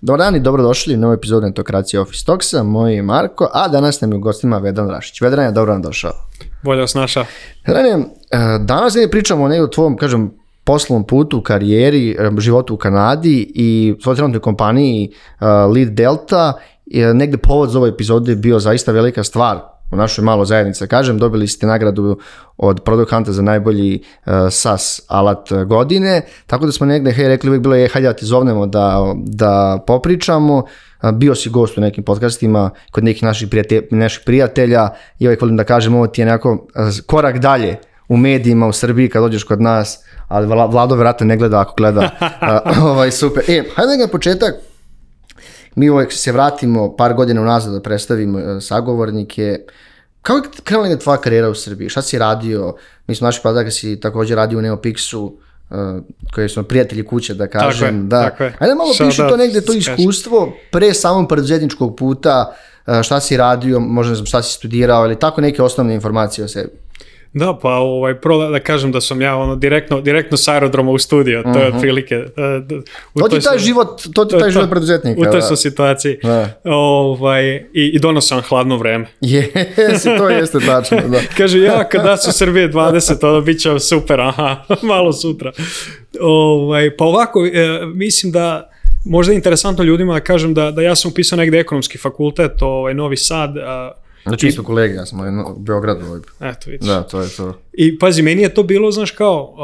Dobar dan i dobrodošli u novu epizodu Netokracije Office Talksa. Moj je Marko, a danas nam je u gostima Vedran Rašić. Vedran je dobro nam došao. Bolje vas naša. Vedran, e, danas ne pričamo o nekoj tvojom, kažem, poslovnom putu, karijeri, e, životu u Kanadi i svoj trenutnoj kompaniji e, Lead Delta. Negde povod za ovoj epizodu je bio zaista velika stvar u našoj maloj zajednici, da kažem, dobili ste nagradu od Product Hunter za najbolji uh, SaaS alat e, godine, tako da smo negde, hej, rekli uvijek bilo je, hajde da ti zovnemo da, da popričamo, e, bio si gost u nekim podcastima kod nekih naših, prijate, naših prijatelja i uvijek volim da kažem, ovo ti je neko korak dalje u medijima u Srbiji kad dođeš kod nas, ali Vlado vrata ne gleda ako gleda. Uh, ovaj, super. E, hajde na početak, mi uvek se vratimo par godina unazad da predstavimo e, sagovornike. Kako je krenula je tvoja karijera u Srbiji? Šta si radio? Mi smo naši podatak si takođe radio u Neopixu, uh, koji smo prijatelji kuće, da kažem. Tako je, da. Tako je. Ajde malo Sada, piši to da negde, to iskustvo pre samom preduzetničkog puta, e, šta si radio, možda ne znam šta si studirao, ili tako neke osnovne informacije o sebi. Da, pa ovaj, pro, da kažem da sam ja ono direktno, direktno sa aerodroma u studio, to je mhm. otprilike. Uh, to ti taj život, to ti taj život preduzetnika. U toj da. sam situaciji. Da. Ovaj, i, I donosam hladno vreme. Jesi, to jeste tačno. Da. Kaže, ja kada da su Srbije 20, ono bit će super, aha, malo sutra. Ovaj, pa ovako, e, mislim da možda je interesantno ljudima da kažem da, da ja sam upisao negde ekonomski fakultet, ovaj, Novi Sad, a, Znači, mi znači, smo kolege, ja sam u Beogradu. Ovaj. Eto, vidiš. Da, to je to. I pazi, meni je to bilo, znaš, kao, uh,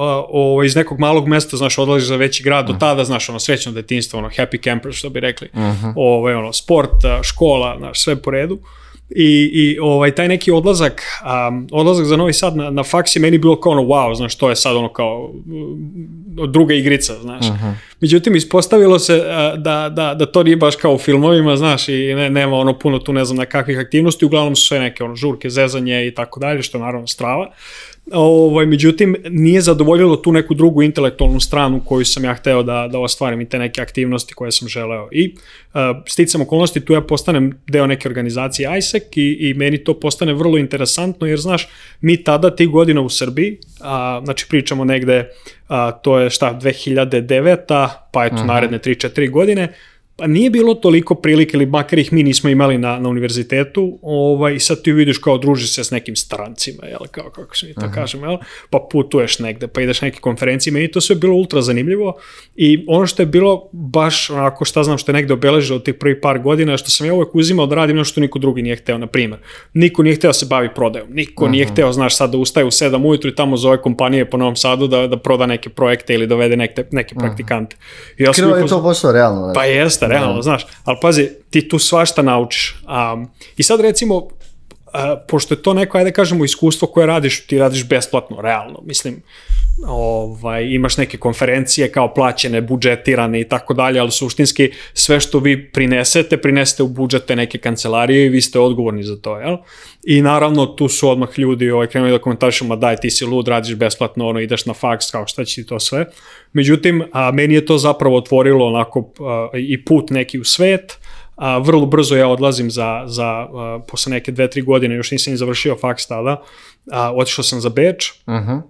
o, iz nekog malog mesta, znaš, odlaziš za veći grad, do mhm. tada, znaš, ono, srećno detinstvo, ono, happy camper, što bi rekli, uh mhm. -huh. Ove, ono, sport, škola, znaš, sve po redu. Uh, I, i ovaj, taj neki odlazak, um, odlazak za Novi Sad na, na faks je meni bilo kao ono wow, znaš, to je sad ono kao mm, druga igrica, znaš. Uh mhm. -huh. Međutim, ispostavilo se uh, da, da, da to nije baš kao u filmovima, znaš, i ne, nema ono puno tu ne znam na kakvih aktivnosti, uglavnom su sve neke ono žurke, zezanje i tako dalje, što je naravno strava. Uh, Ovaj, međutim, nije zadovoljilo tu neku drugu intelektualnu stranu koju sam ja hteo da, da ostvarim i te neke aktivnosti koje sam želeo. I uh, e, sticam okolnosti, tu ja postanem deo neke organizacije ISEC i, i meni to postane vrlo interesantno, jer znaš, mi tada tih godina u Srbiji, a, znači pričamo negde, a, to je šta, 2009 pa eto, uh naredne 3-4 godine, pa nije bilo toliko prilike, ili makar ih mi nismo imali na, na univerzitetu, ovaj, sad ti vidiš kao druži se s nekim strancima, jel, kao kako se mi to Aha. kažemo, jel, pa putuješ negde, pa ideš na neke konferencije, meni to sve bilo ultra zanimljivo i ono što je bilo baš onako šta znam što je negde obeležilo tih prvi par godina, što sam ja uvek uzimao da radim nešto niko drugi nije hteo, na primer. Niko nije hteo da se bavi prodajom, niko Aha. nije hteo, znaš, sad da ustaje u 7 ujutru i tamo zove kompanije po Novom Sadu da, da proda neke projekte ili dovede neke, neke praktikante. ja sam Kreo je to posao realno. Da. Pa jeste, realno, da. znaš, ali pazi, ti tu svašta naučiš. Um, I sad recimo, a, pošto je to neko, ajde da kažemo, iskustvo koje radiš, ti radiš besplatno, realno, mislim, ovaj, imaš neke konferencije kao plaćene, budžetirane i tako dalje, ali suštinski sve što vi prinesete, prinesete u budžete neke kancelarije i vi ste odgovorni za to, jel? I naravno tu su odmah ljudi ovaj, krenuli da komentarišu, ma daj, ti si lud, radiš besplatno, ono, ideš na faks, kao šta će ti to sve. Međutim, a, meni je to zapravo otvorilo onako a, i put neki u svet, a, vrlo brzo ja odlazim za, za a, posle neke dve, tri godine, još nisam ni završio faks tada, a, otišao sam za Beč, uh -huh.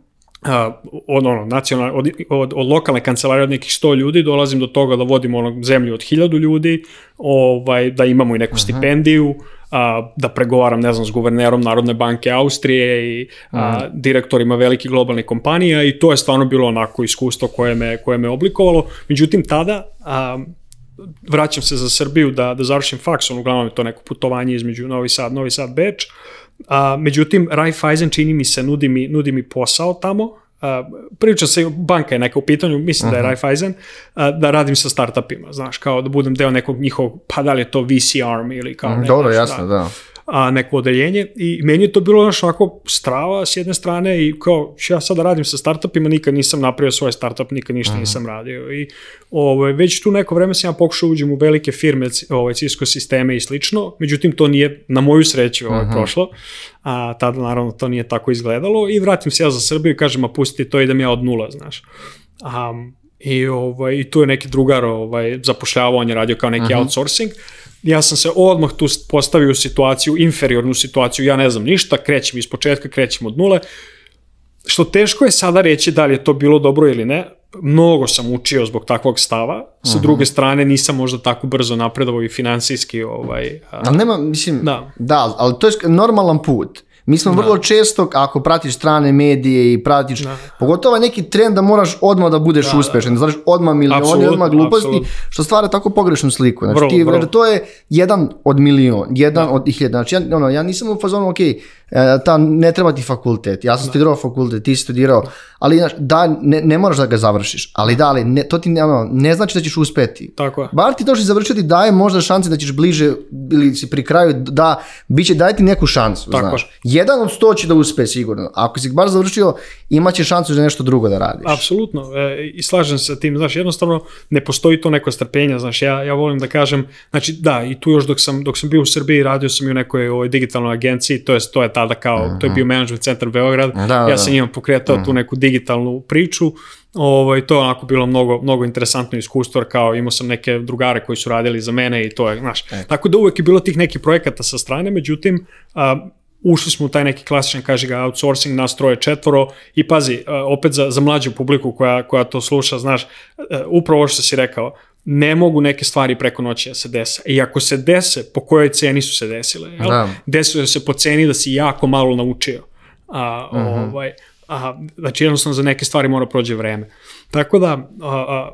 a, od, ono, nacional, od, od, od lokalne kancelarije od nekih 100 ljudi dolazim do toga da vodim ono, zemlju od 1000 ljudi, ovaj, da imamo i neku uh -huh. stipendiju, a, da pregovaram, ne znam, s guvernerom Narodne banke Austrije i a, direktorima velikih globalne kompanije i to je stvarno bilo onako iskustvo koje me, koje me oblikovalo. Međutim, tada a, vraćam se za Srbiju da, da završim faks, on uglavnom je to neko putovanje između Novi Sad, Novi Sad, Beč. A, međutim, Raiffeisen čini mi se, nudi mi, nudi mi posao tamo, Uh, se, banka je neka u pitanju, mislim Aha. da je Raiffeisen, uh, da radim sa startupima, znaš, kao da budem deo nekog njihovog, pa da li je to VC arm ili kao... Mm, dobro, jasno, da. da a, neko odeljenje i meni je to bilo naš onako strava s jedne strane i kao ja sad radim sa startupima, nikad nisam napravio svoj startup, nikad ništa Aha. Mhm. nisam radio i ovaj, već tu neko vreme sam ja pokušao da uđem u velike firme, ovaj, Cisco sisteme i slično, međutim to nije na moju sreću ovaj, mhm. prošlo, a tada naravno to nije tako izgledalo i vratim se ja za Srbiju i kažem, a pusti to idem ja od nula, znaš. Um, I, ovaj, I tu je neki drugar ovaj, zapošljavao, on je radio kao neki Aha. Mhm. outsourcing, ja sam se odmah tu postavio u situaciju, inferiornu situaciju, ja ne znam ništa, krećem iz početka, krećem od nule, što teško je sada reći da li je to bilo dobro ili ne, mnogo sam učio zbog takvog stava. Sa Aha. Mhm. druge strane nisam možda tako brzo napredovao i finansijski ovaj. A... Ali nema mislim da. da, ali to je normalan put. Mi smo da. vrlo često, ako pratiš strane medije i pratiš, da. pogotovo neki trend da moraš odmah da budeš da, da uspešan, da. znači odmah milioni, odmah gluposti, absolut. što stvara tako pogrešnu sliku. Znači, vrlo, ti, vrlo. Znači, to je jedan od milion, jedan od hiljada. Znači, ja, ono, ja nisam u fazonu, okej, okay, E, ta, ne treba ti fakultet, ja sam da. studirao fakultet, ti si studirao, ali znaš, da, ne, ne moraš da ga završiš, ali da, ali ne, to ti ne, ne znači da ćeš uspeti. Tako je. Bar ti to što si ti daje možda šanse da ćeš bliže ili si pri kraju, da, bit će, daje ti neku šansu, Tako znaš. Je. Jedan od sto će da uspe sigurno, ako si bar završio, imat šansu za nešto drugo da radiš. Apsolutno, e, i slažem se tim, znaš, jednostavno ne postoji to neko strpenja, znaš, ja, ja volim da kažem, znači da, i tu još dok sam, dok sam bio u Srbiji, radio sam i u nekoj ovoj digitalnoj agenciji, to je, to je ta tada kao, mm -hmm. to je mhm. bio management centar Beograd, da, da, ja da. sam njima pokretao mm -hmm. tu mhm. neku digitalnu priču, ovaj, to je onako bilo mnogo, mnogo interesantno iskustvo, kao imao sam neke drugare koji su radili za mene i to je, znaš, e. tako da uvek je bilo tih nekih projekata sa strane, međutim, a, ušli smo u taj neki klasičan, kaže ga, outsourcing, nas troje četvoro i pazi, opet za, za mlađu publiku koja, koja to sluša, znaš, upravo ovo što si rekao, ne mogu neke stvari preko noći da se dese. I ako se dese, po kojoj ceni su se desile? Jel? Da. Desilo se po ceni da si jako malo naučio. A, uh mhm. -huh. ovaj, a, znači jednostavno za neke stvari mora prođe vreme. Tako da, a, a,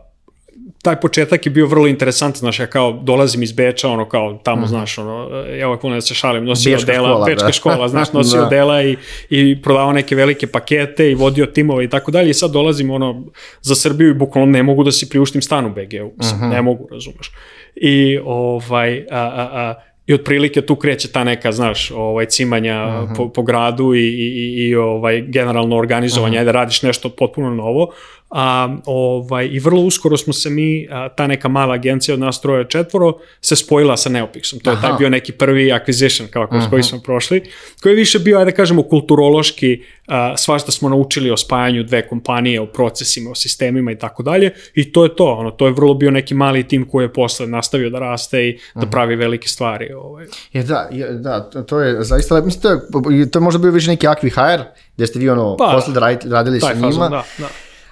taj početak je bio vrlo interesantan, znaš, ja kao dolazim iz Beča, ono kao tamo, mm. znaš, ono, ja uvek volim da se šalim, nosio Bečka odela, škola, Bečka da. škola, znaš, nosio da. odela i, i prodavao neke velike pakete i vodio timove i tako dalje i sad dolazim, ono, za Srbiju i bukvalno ne mogu da si priuštim stan u BG-u, mm -hmm. ne mogu, razumeš. I, ovaj, a, a, a, i otprilike tu kreće ta neka, znaš, ovaj, cimanja uh mhm. -huh. po, po gradu i, i, i ovaj, generalno organizovanje, uh mhm. -huh. ajde radiš nešto potpuno novo, a, ovaj, i vrlo uskoro smo se mi, a, ta neka mala agencija od nas troje četvoro, se spojila sa Neopixom. To Aha. je taj bio neki prvi acquisition kao kroz koji smo prošli, koji je više bio, ajde da kažemo, kulturološki, a, što smo naučili o spajanju dve kompanije, o procesima, o sistemima i tako dalje, i to je to, ono, to je vrlo bio neki mali tim koji je posle nastavio da raste i da pravi velike stvari. Ovaj. Je, da, je, da, to je zaista lepo, mislim, to je, to je možda bio više neki akvi hire, gde ste vi ono, pa, posle da radili, radili sa njima. Fazon, da, da.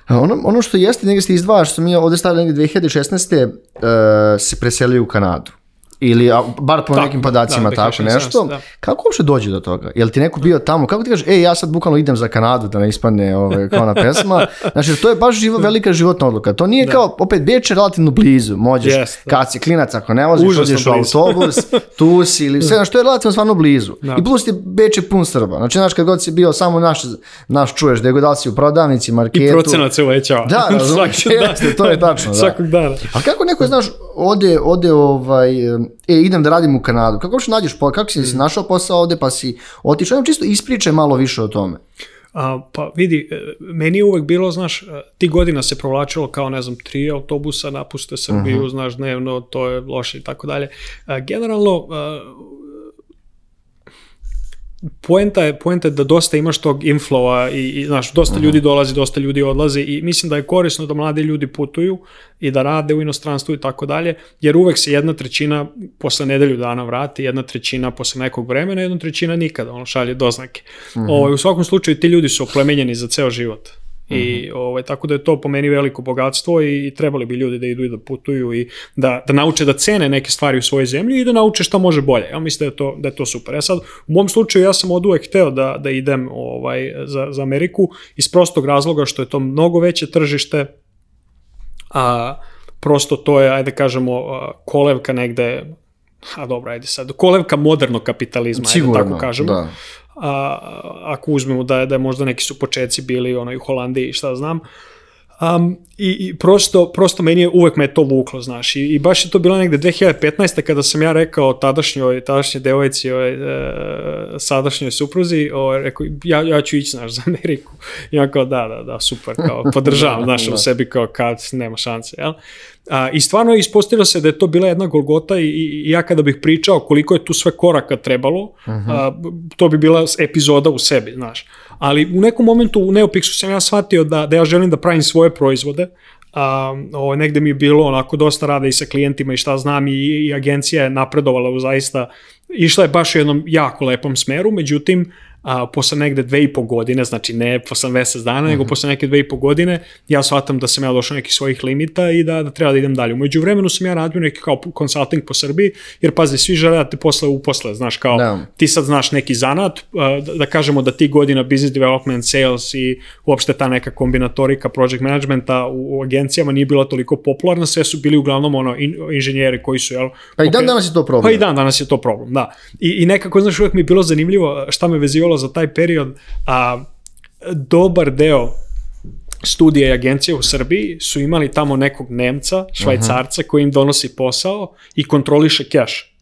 Ono, ono što jeste, negdje se izdvaja, što mi ovde stavili negdje 2016. Uh, e, se preselio u Kanadu ili a, bar po tako, da, nekim da, podacima da, tako da, nešto. Da. Kako uopšte dođe do toga? Jel ti neko bio tamo? Kako ti kažeš, ej, ja sad bukvalno idem za Kanadu da ne ispane ovaj, kao na pesma. Znači, to je baš živo, velika životna odluka. To nije da. kao, opet, beče relativno blizu. Možeš, yes, da. kad si klinac, ako ne voziš, odješ u autobus, tu si ili sve, znači, to je relativno stvarno blizu. Da. I plus ti beče pun Srba. Znači, znači, kad god si bio samo naš, naš čuješ, da je god si u prodavnici, marketu. I procenat se uvećava. Da, razumiješ, to je tačno. Da. Svakog dana. A kako neko, znaš, ode, ode ovaj, e, idem da radim u Kanadu. Kako što nađeš, kako si, mm. si našao posao ovde, pa si otišao, ja čisto ispričaj malo više o tome. A, pa vidi, e, meni je uvek bilo, znaš, e, ti godina se provlačilo kao, ne znam, tri autobusa napuste Srbiju, uh mhm. -huh. znaš, dnevno, to je loše i tako dalje. E, generalno, a, poenta je, poenta je da dosta imaš tog inflova i, i znaš, dosta ljudi mhm. dolazi, dosta ljudi odlazi i mislim da je korisno da mladi ljudi putuju i da rade u inostranstvu i tako dalje, jer uvek se jedna trećina posle nedelju dana vrati, jedna trećina posle nekog vremena, jedna trećina nikada, ono šalje doznake. Mm u svakom slučaju ti ljudi su oplemenjeni za ceo život. I mhm. ovaj tako da je to po meni veliko bogatstvo i, i trebali bi ljudi da idu i da putuju i da da nauče da cene neke stvari u svojoj zemlji i da nauče šta može bolje. Ja mislim da je to da je to super. Ja sad u mom slučaju ja sam oduvek hteo da da idem ovaj za za Ameriku iz prostog razloga što je to mnogo veće tržište a prosto to je ajde da kažemo kolevka negde a dobro ajde sad kolevka modernog kapitalizma da Sigurno, ajde tako kažemo. Da a, ako uzmemo da, da možda neki su počeci bili ono, i u Holandiji, i šta znam, Um, i, i prosto, prosto meni je uvek me to vuklo, znaš, i, i baš je to bilo negde 2015. kada sam ja rekao tadašnjoj, tadašnjoj devojci, ovaj, e, sadašnjoj supruzi, ovaj, rekao, ja, ja ću ići, znaš, za Ameriku. I on kao, da, da, da, super, kao, podržavam, znaš, u da. sebi kao, kad nema šanse, jel? A, I stvarno je ispostavilo se da je to bila jedna golgota i, i ja kada bih pričao koliko je tu sve koraka trebalo, uh mhm. -huh. a, to bi bila epizoda u sebi, znaš. Ali u nekom momentu u Neopixu sam ja shvatio da, da ja želim da pravim svoje proizvode, a, o, negde mi je bilo onako dosta rada i sa klijentima i šta znam i, i agencija je napredovala u zaista, išla je baš u jednom jako lepom smeru, međutim, a, posle negde dve i po godine, znači ne posle mesec dana, mm -hmm. nego mhm. posle neke dve i po godine, ja shvatam da sam ja došao nekih svojih limita i da, da treba da idem dalje. Umeđu vremenu sam ja radio neki kao consulting po Srbiji, jer pazi, svi žele da te posle uposle, znaš, kao da. ti sad znaš neki zanat, da, da kažemo da ti godina business development, sales i uopšte ta neka kombinatorika project managementa u, u agencijama nije bila toliko popularna, sve su bili uglavnom ono in, inženjeri koji su, jel... Pa i dan danas je to problem. Pa i dan danas je to problem, da. I, i nekako, znaš, uvek mi je bilo zanimljivo šta me vezivalo bilo za taj period a, dobar deo studije i agencije u Srbiji su imali tamo nekog Nemca, švajcarca mhm. koji im donosi posao i kontroliše keš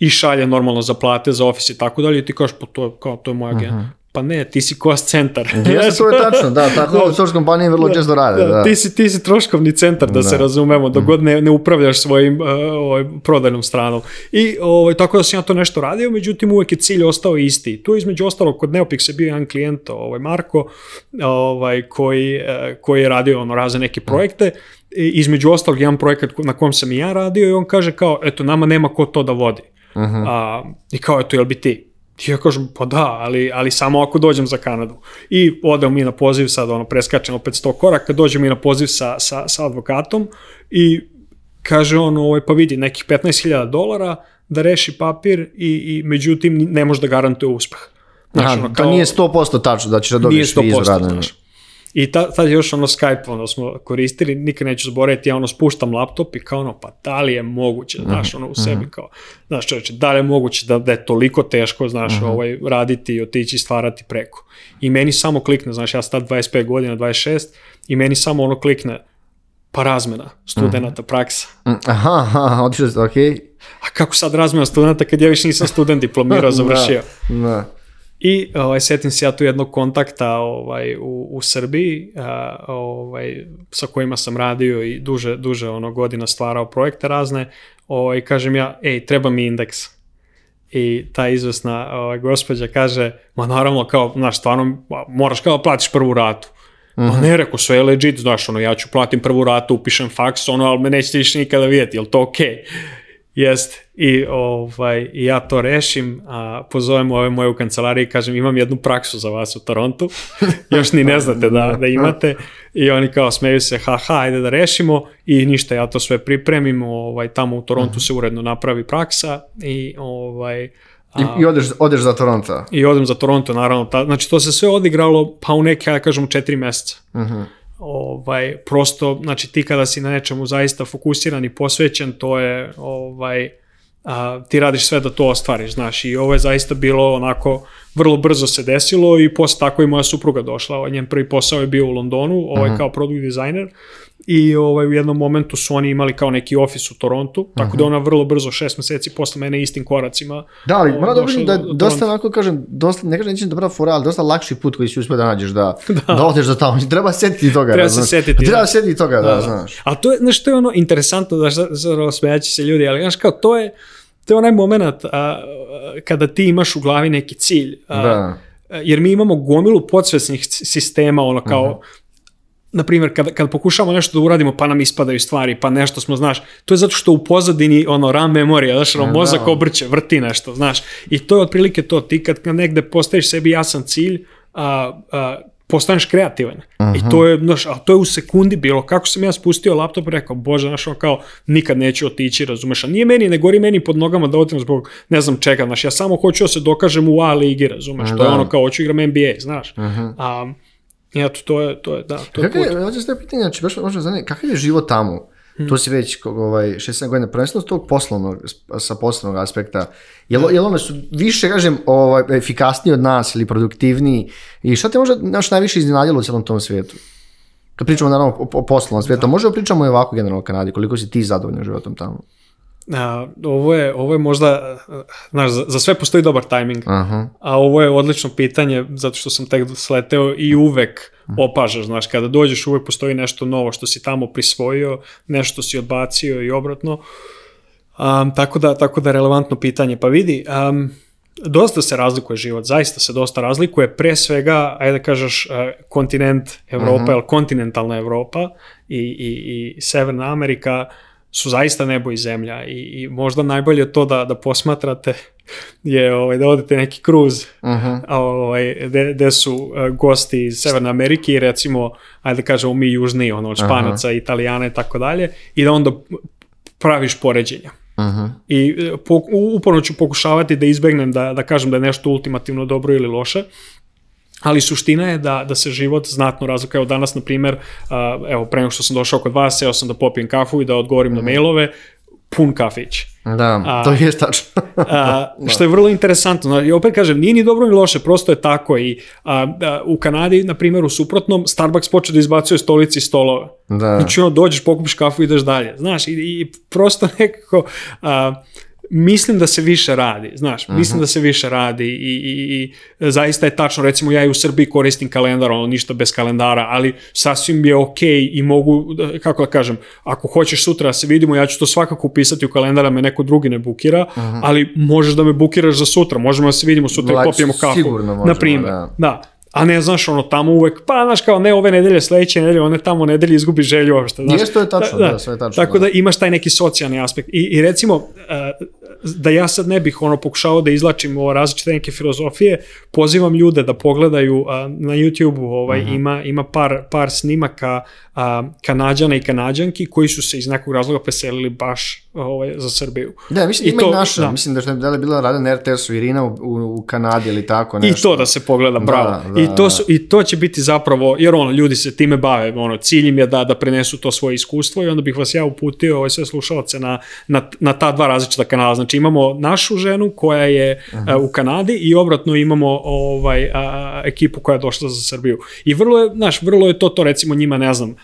i šalje normalno za plate, za ofis i tako dalje i ti kažeš, pa to, kao, to je moja mhm. agencija pa ne, ti si cost centar. Jeste, to je da. tačno, da, tako da, outsource kompanije vrlo da, često rade. Da, da. Ti, si, ti si troškovni centar, da, da. se razumemo, dok mm. god ne, ne upravljaš svojim uh, ovaj, prodajnom stranom. I ovaj, tako da sam ja to nešto radio, međutim uvek je cilj ostao isti. Tu između ostalog kod Neopix je bio jedan klijent, ovaj, Marko, ovaj, koji, eh, koji je radio ono, razne neke mm. projekte, I, između ostalog jedan projekat na kom sam i ja radio i on kaže kao, eto, nama nema ko to da vodi. Uh mhm. -huh. A, I kao, eto, jel bi ti? Ja kažem, pa da, ali, ali samo ako dođem za Kanadu. I odem mi na poziv, sad ono, preskačem opet 100 koraka, dođem i na poziv sa, sa, sa advokatom i kaže on, ovaj, pa vidi, nekih 15.000 dolara da reši papir i, i međutim ne može da garantuje uspeh. Znači, Aha, ono, pa kao, da nije 100% tačno da ćeš da dobiješ vizu radnu. Nije 100% tačno. I ta, tad još ono Skype ono smo koristili, nikad neću zaboraviti, ja ono spuštam laptop i kao ono, pa da li je moguće, mhm, znaš, ono u mhm. sebi kao, znaš čovječe, da li je moguće da, da je toliko teško, znaš, uh mhm. -huh. ovaj, raditi i otići stvarati preko. I meni samo klikne, znaš, ja sam 25 godina, 26, i meni samo ono klikne, pa razmena studenta, mm. praksa. Aha, aha, odšli, ok. A kako sad razmena studenta kad ja više nisam student diplomirao, da, završio? Da, da. I ovaj, setim se ja tu jednog kontakta ovaj, u, u Srbiji a, ovaj, sa kojima sam radio i duže, duže ono godina stvarao projekte razne. Ovaj, kažem ja, ej, treba mi indeks. I ta izvesna ovaj, gospođa kaže, ma naravno, kao, znaš, stvarno, moraš kao da platiš prvu ratu. Mm -hmm. Pa ne, rekao, sve je legit, znaš, ono, ja ću platim prvu ratu, upišem faks, ono, ali me nećete više nikada vidjeti, je li to okej? Okay? Jeste i, ovaj, i ja to rešim, a pozovem ove moje u kancelariji i kažem imam jednu praksu za vas u Torontu, još ni ne znate da, da imate i oni kao smeju se, haha, ajde da rešimo i ništa, ja to sve pripremim, ovaj, tamo u Torontu mhm. se uredno napravi praksa i ovaj, A, I, I odeš, odeš za Toronto. I odem za Toronto, naravno. Ta, znači, to se sve odigralo, pa u neke, ja kažem, četiri meseca. Uh mhm. -huh. ovaj, prosto, znači, ti kada si na nečemu zaista fokusiran i posvećen, to je, ovaj, a, ti radiš sve da to ostvariš, znaš, i ovo je zaista bilo onako, vrlo brzo se desilo i posle tako i moja supruga došla, ovaj, njen prvi posao je bio u Londonu, ovaj Aha. Mhm. kao product designer, i ovaj, u jednom momentu su oni imali kao neki ofis u Torontu, tako uh da ona vrlo brzo, šest meseci posle mene istim koracima. Da, ali mora da vidim da je dosta, onako kažem, dosta, ne kažem nećem dobra fora, ali dosta lakši put koji si uspio da nađeš da, da. da odeš do tamo. Treba setiti toga. Treba da, se znaš. setiti. Treba setiti toga, da, da, znaš. A to je, znaš, to je ono interesantno, da zapravo smejaći se ljudi, ali znaš kao, to je, to je onaj moment a, a, kada ti imaš u glavi neki cilj. A, da jer mi imamo gomilu podsvesnih sistema, ono kao, uh na primjer, kad, kad pokušamo nešto da uradimo, pa nam ispadaju stvari, pa nešto smo, znaš, to je zato što u pozadini, ono, RAM memorija, znaš, ono, e, da. mozak obrće, vrti nešto, znaš, i to je otprilike to, ti kad negde postaviš sebi jasan cilj, a, a, postaneš kreativan. Aha. I to je, znaš, a to je u sekundi bilo. Kako sam ja spustio laptop, rekao, bože, znaš, ono kao, nikad neću otići, razumeš, a nije meni, ne gori meni pod nogama da otim zbog, ne znam čega, znaš, ja samo hoću da se dokažem u A ligi, razumeš, Aha. to je da. ono kao, hoću da igram NBA, znaš. Aha. A, I eto, to je, to je, da, to je kakav, put. Hoće se da pitanje, znači, baš možda zanima, kakav je život tamo? Hmm. To si već ovaj, 16 godina, prvenstveno s tog poslovnog, sa poslovnog aspekta. Jel, hmm. jel one su više, kažem, ovaj, efikasniji od nas ili produktivniji? I šta te možda naš najviše iznenadilo u celom tom svijetu? Kad pričamo naravno o, o poslovnom svijetu, da. možda pričamo i ovako generalno o Kanadi, koliko si ti zadovoljan životom tamo? a, ovo, je, ovo je možda, znaš, za, za sve postoji dobar tajming, Aha. a ovo je odlično pitanje zato što sam tek sleteo i uvek mhm. opažaš, znaš, kada dođeš uvek postoji nešto novo što si tamo prisvojio, nešto si odbacio i obratno. Um, tako, da, tako da relevantno pitanje. Pa vidi, um, dosta se razlikuje život, zaista se dosta razlikuje, pre svega, ajde da kažeš, e, kontinent Evropa, uh mhm. -huh. kontinentalna Evropa i, i, i Severna Amerika, uh, su zaista nebo i zemlja i, i možda najbolje to da, da posmatrate je ovaj, da odete neki kruz uh -huh. ovaj, de, de su uh, gosti iz Severne Amerike i recimo, ajde da kažemo mi južni, ono, Španaca, uh -huh. Italijana i tako dalje i da onda praviš poređenja. Uh -huh. I e, po, uporno ću pokušavati da izbegnem da, da kažem da je nešto ultimativno dobro ili loše, ali suština je da, da se život znatno razlika. Evo danas, na primer, evo, pre nego što sam došao kod vas, seo sam da popijem kafu i da odgovorim mm na mhm. mailove, pun kafić. Da, to je tačno. a, da. što je vrlo interesantno. I opet kažem, nije ni dobro ni loše, prosto je tako. I a, a, da, u Kanadi, na primjer, u suprotnom, Starbucks počeo da izbacuje stolici i stolove. Da. Znači, ono, dođeš, pokupiš kafu i ideš dalje. Znaš, i, i prosto nekako... A, mislim da se više radi, znaš, uh mhm. -huh. mislim da se više radi i, i, i zaista je tačno, recimo ja i u Srbiji koristim kalendar, ono ništa bez kalendara, ali sasvim je okej okay i mogu, da, kako da kažem, ako hoćeš sutra da se vidimo, ja ću to svakako upisati u kalendar, da me neko drugi ne bukira, uh mhm. -huh. ali možeš da me bukiraš za sutra, možemo da se vidimo sutra Lać, i popijemo kafu, na primjer, da. da a ne znaš, ono tamo uvek, pa znaš kao ne ove nedelje, sledeće nedelje, one tamo nedelje izgubi želju uopšte. Znaš. Nije što je tačno, da, da, sve je tačno. Tako da. da imaš taj neki socijalni aspekt. I, i recimo, uh, da ja sad ne bih ono pokušao da izlačim ovo različite neke filozofije, pozivam ljude da pogledaju a, eh, na YouTube-u, ovaj uh mhm. -huh. ima ima par par snimaka a, eh, Kanađana i Kanađanki koji su se iz nekog razloga preselili baš ovaj, za Srbiju. Da, mislim da ima i naša, da. mislim da što je da je bila rada na RTS-u Irina u, u, Kanadi ili tako nešto. Da da, da, I to da se pogleda, bravo. Da, da, I, to su, I to će biti zapravo, jer ono, ljudi se time bave, ono, cilj im je da, da prenesu to svoje iskustvo i onda bih vas ja uputio ovaj, sve slušalce na, na, na ta dva različita kanala. Znači imamo našu ženu koja je a, e, u Kanadi i obratno imamo ovaj, a, ekipu koja je došla za Srbiju. I vrlo je, znaš, vrlo je to, to recimo njima, ne znam,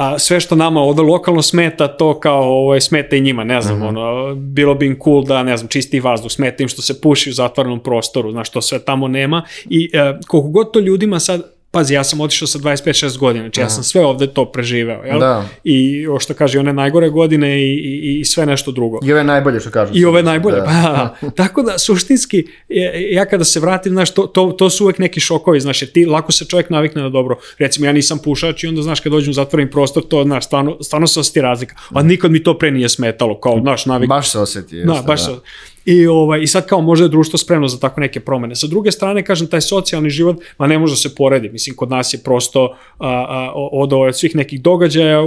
a, sve što nama ovde lokalno smeta, to kao ovaj, smeta i njima, ne znam, mm -hmm. ono, bilo bi im cool da, ne znam, čisti vazduh, smeta im što se puši u zatvorenom prostoru, znaš, to sve tamo nema i a, e, koliko god to ljudima sad pazi, ja sam otišao sa 25-6 godina, znači ja da. sam sve ovde to preživeo, jel? Da. I o što kaže, one najgore godine i, i, i sve nešto drugo. I ove najbolje što kažu. I ove najbolje, da. pa da. Tako da, suštinski, ja kada se vratim, znaš, to, to, to su uvek neki šokovi, znaš, jer ti lako se čovjek navikne na dobro. Recimo, ja nisam pušač i onda, znaš, kad dođem u zatvoren prostor, to, znaš, stvarno, stvarno se osjeti razlika. A nikad mi to pre nije smetalo, kao, znaš, navik. Baš se osjeti. Da, jeste, da, baš da. se osjeti. I, ovaj, I sad kao možda je društvo spremno za tako neke promene. Sa druge strane, kažem, taj socijalni život, ma ne može da se poredi. Mislim, kod nas je prosto a, a, od, ovaj, od svih nekih događaja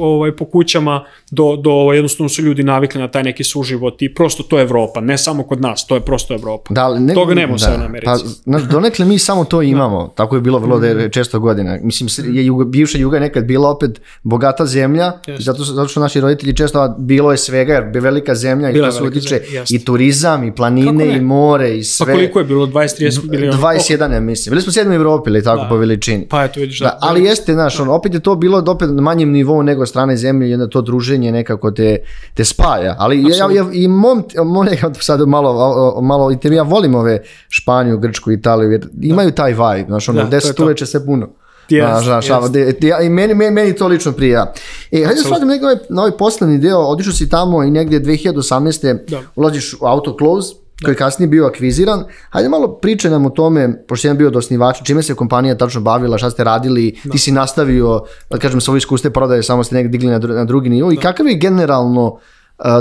ovaj, po kućama do, do ovaj, jednostavno su ljudi navikli na taj neki suživot i prosto to je Evropa. Ne samo kod nas, to je prosto Evropa. Da, ne, Toga nema da, sve na Americi. Pa, znaš, donekle mi samo to da. imamo. Da. Tako je bilo vrlo da često godina. Mislim, je juga, bivša juga nekad bila opet bogata zemlja, yes. zato, zato što naši roditelji često bilo je svega, jer je velika zemlja i to se utiče. Zemlja, i turizam i planine i more i pa sve. Pa koliko je bilo? 20-30 miliona? 21, ja mislim. Bili smo sedmi u Evropi ili tako da. po veličini. Pa eto vidiš da. da ali jeste, znaš, on, opet je to bilo da opet na manjem nivou nego strane zemlje i onda to druženje nekako te, te spaja. Ali ja, ja, i mom, mom nekad sad malo, malo i te, ja volim ove Španiju, Grčku, Italiju jer imaju taj vibe, znaš, ono, da, 10 uveče sve puno. Yes, pa, znaš, yes. i meni, meni, meni to lično prija. E, hajde da shvatim negdje na ovaj poslednji deo, otišao si tamo i negde 2018. Da. ulaziš u Auto Close, da. koji je kasnije bio akviziran. Hajde malo pričaj nam o tome, pošto jedan bio od osnivača, čime se kompanija tačno bavila, šta ste radili, da. ti si nastavio, da kažem, svoje iskuste prodaje, samo ste negde digli na, na drugi nivo i da. kakav je generalno uh,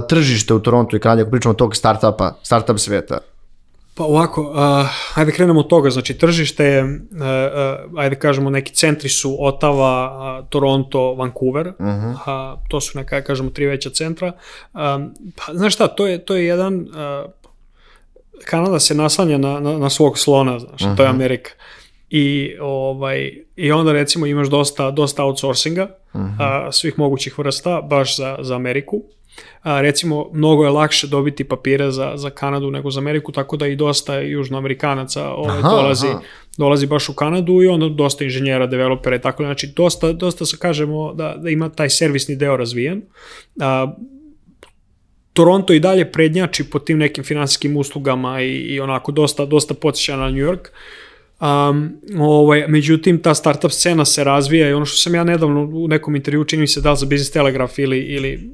tržište u Torontu i Kanadi, ako pričamo tog startupa, startup sveta? Pa ovako, uh, ajde krenemo od toga, znači tržište je, uh, uh, ajde kažemo neki centri su Ottawa, uh, Toronto, Vancouver, uh -huh. uh, to su neka, kažemo, tri veća centra. Um, pa, znaš šta, to je, to je jedan, uh, Kanada se naslanja na, na, na svog slona, znaš, uh -huh. to je mhm. Amerika. I, ovaj, I onda recimo imaš dosta, dosta outsourcinga, uh -huh. uh, svih mogućih vrsta, baš za, za Ameriku. A, recimo, mnogo je lakše dobiti papire za, za Kanadu nego za Ameriku, tako da i dosta južnoamerikanaca ovaj, aha, dolazi, aha. dolazi baš u Kanadu i onda dosta inženjera, developera i tako da, znači, dosta, dosta se kažemo da, da ima taj servisni deo razvijen. A, Toronto i dalje prednjači po tim nekim finansijskim uslugama i, i onako dosta, dosta podsjeća na New York. Um, ovaj, međutim, ta startup scena se razvija i ono što sam ja nedavno u nekom intervju, čini mi se da za Business Telegraph ili, ili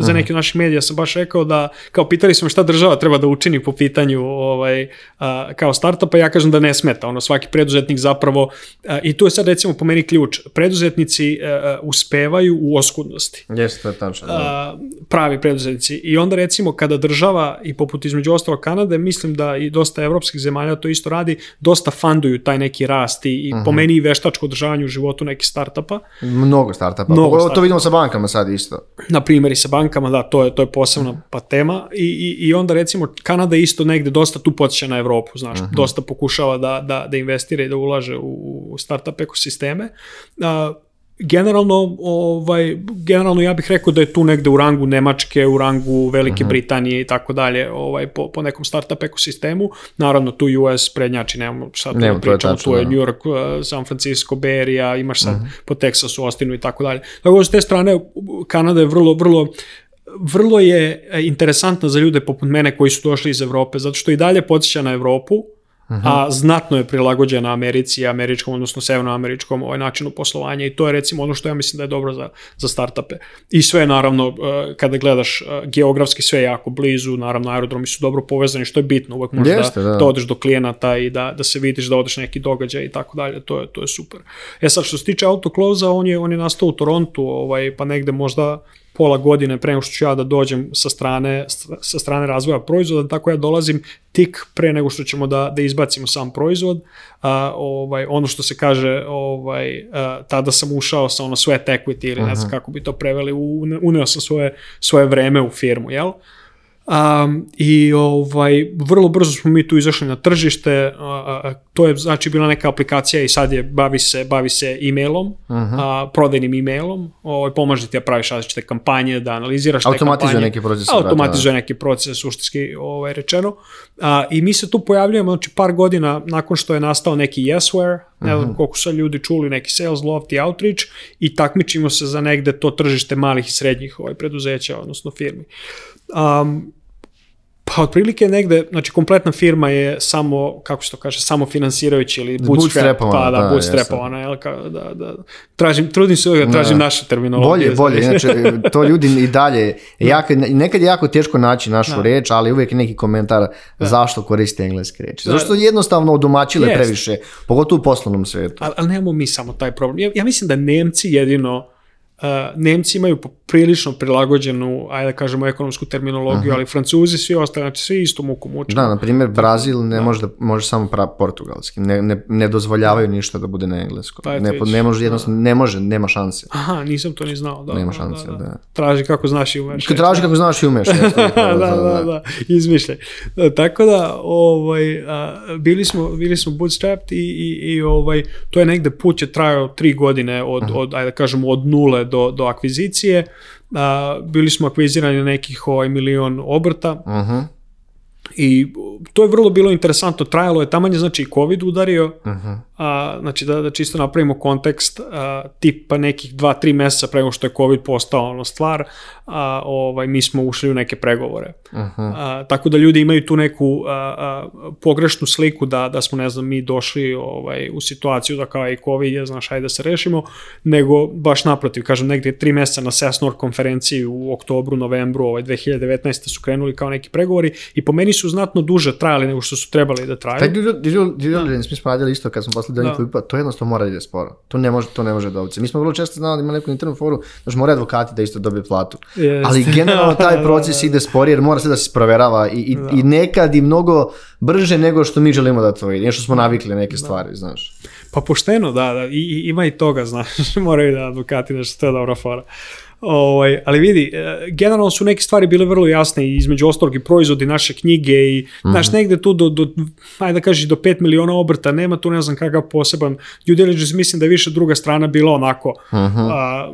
za mhm. neke naših medija sam baš rekao da kao pitali smo šta država treba da učini po pitanju ovaj a, kao startupa, ja kažem da ne smeta. Ono svaki preduzetnik zapravo a, i tu je sad recimo po meni ključ. Preduzetnici a, e, e, uspevaju u oskudnosti. Jeste, to je tačno. Da. pravi preduzetnici. I onda recimo kada država i poput između ostalo Kanade, mislim da i dosta evropskih zemalja to isto radi, dosta funduju taj neki rast i, i uh -huh. po mhm. meni i veštačko održavanje u životu nekih startupa. Mnogo startupa. Mnogo startupa. To vidimo sa bankama sad isto. Na primjer i sa bankama bankama, da, to je, to je posebna pa tema. I, i, I onda recimo Kanada isto negde dosta tu podsjeća na Evropu, znaš, uh mhm. -huh. dosta pokušava da, da, da investira i da ulaže u, u startup ekosisteme. Uh, generalno, ovaj, generalno ja bih rekao da je tu negde u rangu Nemačke, u rangu Velike uh mhm. -huh. Britanije i tako dalje, ovaj, po, po nekom startup ekosistemu. Naravno, tu US prednjači, nemamo sad da Nemo, pričamo, tu je da. New York, eh, San Francisco, Berija, imaš sad uh mhm. -huh. po Texasu, Austinu i tako dalje. Tako da, s te strane, Kanada je vrlo, vrlo vrlo je eh, interesantna za ljude poput mene koji su došli iz Evrope, zato što i dalje podsjeća na Evropu, -huh. a znatno je prilagođena Americi, američkom, odnosno severnoameričkom ovaj načinu poslovanja i to je recimo ono što ja mislim da je dobro za, za startupe. I sve je naravno, eh, kada gledaš eh, geografski, sve je jako blizu, naravno aerodromi su dobro povezani, što je bitno, uvek možeš da Jeste, da, da. da odeš do klijenata i da, da se vidiš da odeš neki događaj i tako dalje, to je, to je super. E sad, što se tiče autokloza, on je, on je nastao u Torontu, ovaj, pa negde možda pola godine pre nego što ću ja da dođem sa strane, sa strane razvoja proizvoda, tako ja dolazim tik pre nego što ćemo da, da izbacimo sam proizvod. A, ovaj, ono što se kaže, ovaj, a, tada sam ušao sa ono sweat equity ili ne znam kako bi to preveli, uneo sam svoje, svoje vreme u firmu, jel? Uh, Um, I ovaj, vrlo brzo smo mi tu izašli na tržište, a, to je znači bila neka aplikacija i sad je bavi se, bavi se emailom, uh -huh. a, prodajnim emailom, mailom ovaj, pomaže ti da praviš različite kampanje, da analiziraš te kampanje. Automatizuje neki proces. Automatizuje da. neki proces, suštinski ovaj, rečeno. A, I mi se tu pojavljujemo, znači par godina nakon što je nastao neki Yesware, ne znam mhm. koliko su ljudi čuli, neki sales loft i outreach i takmičimo se za negde to tržište malih i srednjih ovaj, preduzeća, odnosno firmi. Um, Pa otprilike negde, znači kompletna firma je samo, kako se to kaže, samo finansirajući ili bootstrap, pa da, da bootstrapovana, jel, kao, da, da. Tražim, trudim se da, da tražim da. našu terminologiju. Bolje, bolje, znači to ljudi i dalje, da. jako, nekad je jako teško naći našu da. reč, ali uvijek neki komentar da. zašto koriste engleske reči. Da. Zašto jednostavno odomaćile Jest. previše, pogotovo u poslovnom svijetu. Ali, ali nemamo mi samo taj problem. Ja, ja mislim da Nemci jedino Eh, Nemci imaju prilično prilagođenu, ajde da kažemo, ekonomsku terminologiju, Aha. ali Francuzi, svi ostali, znači svi istu muku muče. Da, na primjer, Brazil ne da. može, da, može samo pra, portugalski, ne, ne, ne dozvoljavaju da. ništa da bude na engleskom. Da, ne, ne može, jednostavno, da. ne može, nema šanse. Aha, nisam to ni znao, da. Nema da, šanse, da. da. da. Traži kako znaš i umeš. Traži kako znaš i umeš. Da, da, da, da, da, izmišljaj. Da, tako da, ovaj, a, bili, smo, bili smo bootstrapped i, i, i ovaj, to je negde put je trajao tri godine od, Aha. od ajde da kažemo, od nule do, do akvizicije. A, bili smo akvizirani na nekih ovaj milion obrta. Uh -huh. I to je vrlo bilo interesantno, trajalo je, taman znači i COVID udario, uh -huh a, znači da, da čisto napravimo kontekst a, tipa nekih 2-3 meseca pre što je COVID postao ono stvar, a, ovaj, mi smo ušli u neke pregovore. Aha. A, tako da ljudi imaju tu neku a, a, pogrešnu sliku da, da smo, ne znam, mi došli ovaj, u situaciju da kao i COVID je, znaš, ajde da se rešimo, nego baš naprotiv, kažem, negde 3 meseca na Sesnor konferenciji u oktobru, novembru ovaj, 2019. su krenuli kao neki pregovori i po meni su znatno duže trajali nego što su trebali da traju. Taj Digital Lens mi smo radili isto kad smo posle da, da. njihovi, pa to jednostavno mora da ide sporo. To ne može, to ne može da ovce. Mi smo vrlo često znali da ima neku internu foru, da mora advokati da isto dobije platu. Yes. Ali generalno taj da, proces da, ide sporije jer mora sve da se proverava i, i, da. i nekad i mnogo brže nego što mi želimo da to ide. Nešto smo navikli neke stvari, znaš. Pa pošteno, da, da. I, i, ima i toga, znaš. Moraju da advokati nešto, to je dobra fora. Ovaj, ali vidi, e, generalno su neke stvari bile vrlo jasne i između ostalog i proizvodi naše knjige i, mm -hmm. negde tu do, do, ajde da kažeš, do 5 miliona obrta, nema tu ne znam kakav poseban due diligence, mislim da je više druga strana bila onako, mm -hmm. a,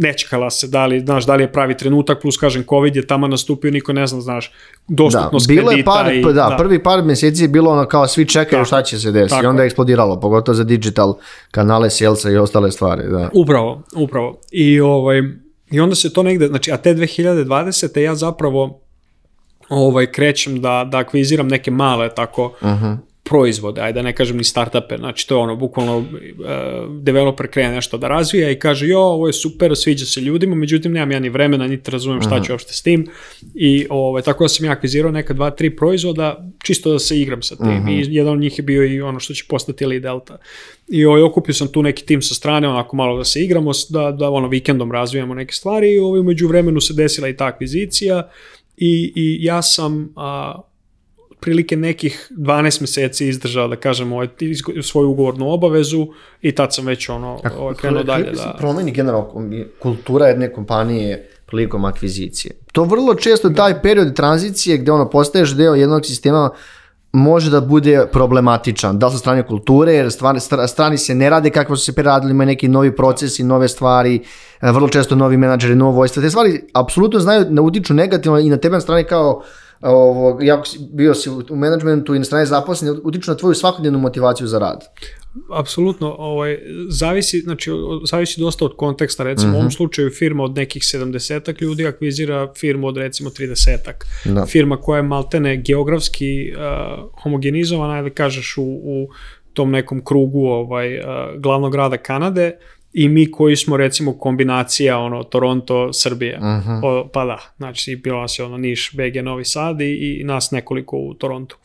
nečekala se, da li, znaš, da li je pravi trenutak, plus kažem, COVID je tamo nastupio, niko ne zna, znaš, dostupnost da, bilo kredita. Par, i, da, da, prvi par meseci je bilo ono kao svi čekaju da, šta će se desiti onda je eksplodiralo, pogotovo za digital kanale, sjelca i ostale stvari. Da. Upravo, upravo. I ovaj, I onda se to negde, znači, a te 2020. ja zapravo ovaj, krećem da, da akviziram neke male tako uh -huh proizvode, ajde da ne kažem ni startupe, znači to je ono, bukvalno uh, developer krene nešto da razvija i kaže jo, ovo je super, sviđa se ljudima, međutim nemam ja ni vremena, niti razumem šta ću uopšte s tim i ovaj, tako da sam ja akvizirao neka dva, tri proizvoda, čisto da se igram sa tim uh i jedan od njih je bio i ono što će postati ili Delta. I ovaj, okupio sam tu neki tim sa strane, onako malo da se igramo, da, da ono vikendom razvijamo neke stvari i ovaj, umeđu vremenu se desila i ta akvizicija i, i ja sam a, prilike nekih 12 meseci izdržao, da kažem, ovaj, svoju ugovornu obavezu i tad sam već ono, ovaj, krenuo dalje. Da... Promeni generalno kultura jedne kompanije prilikom akvizicije. To vrlo često taj period tranzicije gde ono postaješ deo jednog sistema može da bude problematičan, da li sa strane kulture, jer stvarne, strani se ne rade kako su se preradili, imaju neki novi procesi, nove stvari, e, vrlo često novi menadžeri, novo vojstvo, te stvari apsolutno znaju da utiču negativno i na tebe na strane kao ovog, jako si, bio si u, u menadžmentu i na strani zaposlenih, utiču na tvoju svakodnevnu motivaciju za rad? Apsolutno, ovaj, zavisi, znači, zavisi dosta od konteksta, recimo mm -hmm. u ovom mhm. slučaju firma od nekih 70-ak ljudi akvizira firmu od recimo 30-ak. Da. Firma koja je maltene geografski uh, homogenizowana, ajde kažeš u, u tom nekom krugu ovaj, uh, glavnog grada Kanade, uh, i mi koji smo recimo kombinacija ono Toronto Srbije uh mhm. -huh. pa da znači bilo nas je ono Niš BG Novi Sad i, i nas nekoliko u Torontu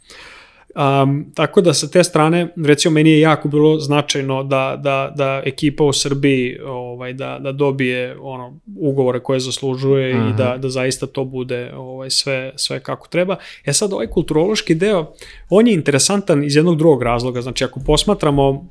Um, tako da sa te strane, recimo meni je jako bilo značajno da, da, da ekipa u Srbiji ovaj, da, da dobije ono, ugovore koje zaslužuje Aha. i da, mhm. da zaista to bude ovaj, sve, sve kako treba. E sad ovaj kulturološki deo, on je interesantan iz jednog drugog razloga, znači ako posmatramo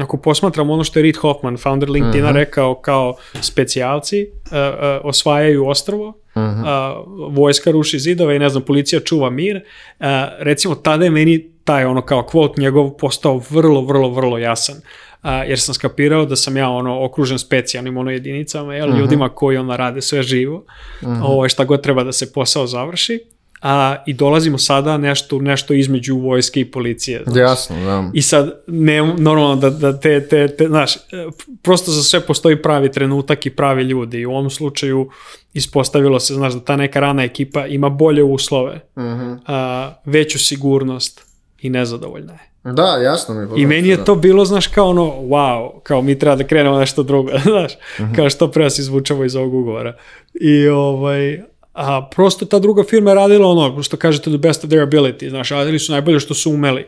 ako posmatram ono što je Reid Hoffman, founder LinkedIna, uh mhm. -huh. rekao kao specijalci uh, uh, osvajaju ostrvo, uh -huh. uh, vojska ruši zidove i ne znam, policija čuva mir. Uh, recimo, tada je meni taj ono kao quote njegov postao vrlo, vrlo, vrlo jasan. Uh, jer sam skapirao da sam ja ono okružen specijalnim ono jedinicama, jel, uh mhm. -huh. ljudima koji onda rade sve živo, uh mhm. -huh. ovo, ovaj, šta god treba da se posao završi a, i dolazimo sada nešto, nešto između vojske i policije. Znaš. Jasno, da. I sad, ne, normalno da, da te, te, te, znaš, e, prosto za sve postoji pravi trenutak i pravi ljudi i u ovom slučaju ispostavilo se, znaš, da ta neka rana ekipa ima bolje uslove, uh mhm. -huh. a, veću sigurnost i nezadovoljna je. Da, jasno mi. je. I meni je da. to bilo, znaš, kao ono, wow, kao mi treba da krenemo nešto drugo, znaš, uh mhm. -huh. kao što pre se izvučemo iz ovog ugovora. I ovaj, a, prosto ta druga firma je radila ono što kažete the best of their ability, znaš, radili su najbolje što su umeli.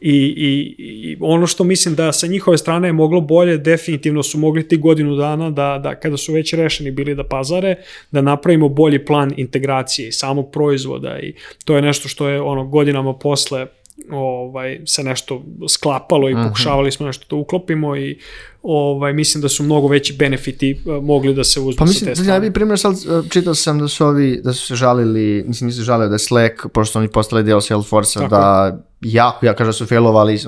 I, i, i ono što mislim da sa njihove strane je moglo bolje, definitivno su mogli ti godinu dana da, da kada su već rešeni bili da pazare, da napravimo bolji plan integracije samog proizvoda i to je nešto što je ono godinama posle ovaj, se nešto sklapalo i mhm. pokušavali smo nešto da uklopimo i ovaj, mislim da su mnogo veći benefiti eh, mogli da se uzmu pa mislim, sa te znači, strane. Ja bih primjer, sad eh, čitao sam da su ovi, da su se žalili, mislim nisu žalio da je Slack, pošto oni postali deo Salesforce-a, da jako, ja kažem da su failovali,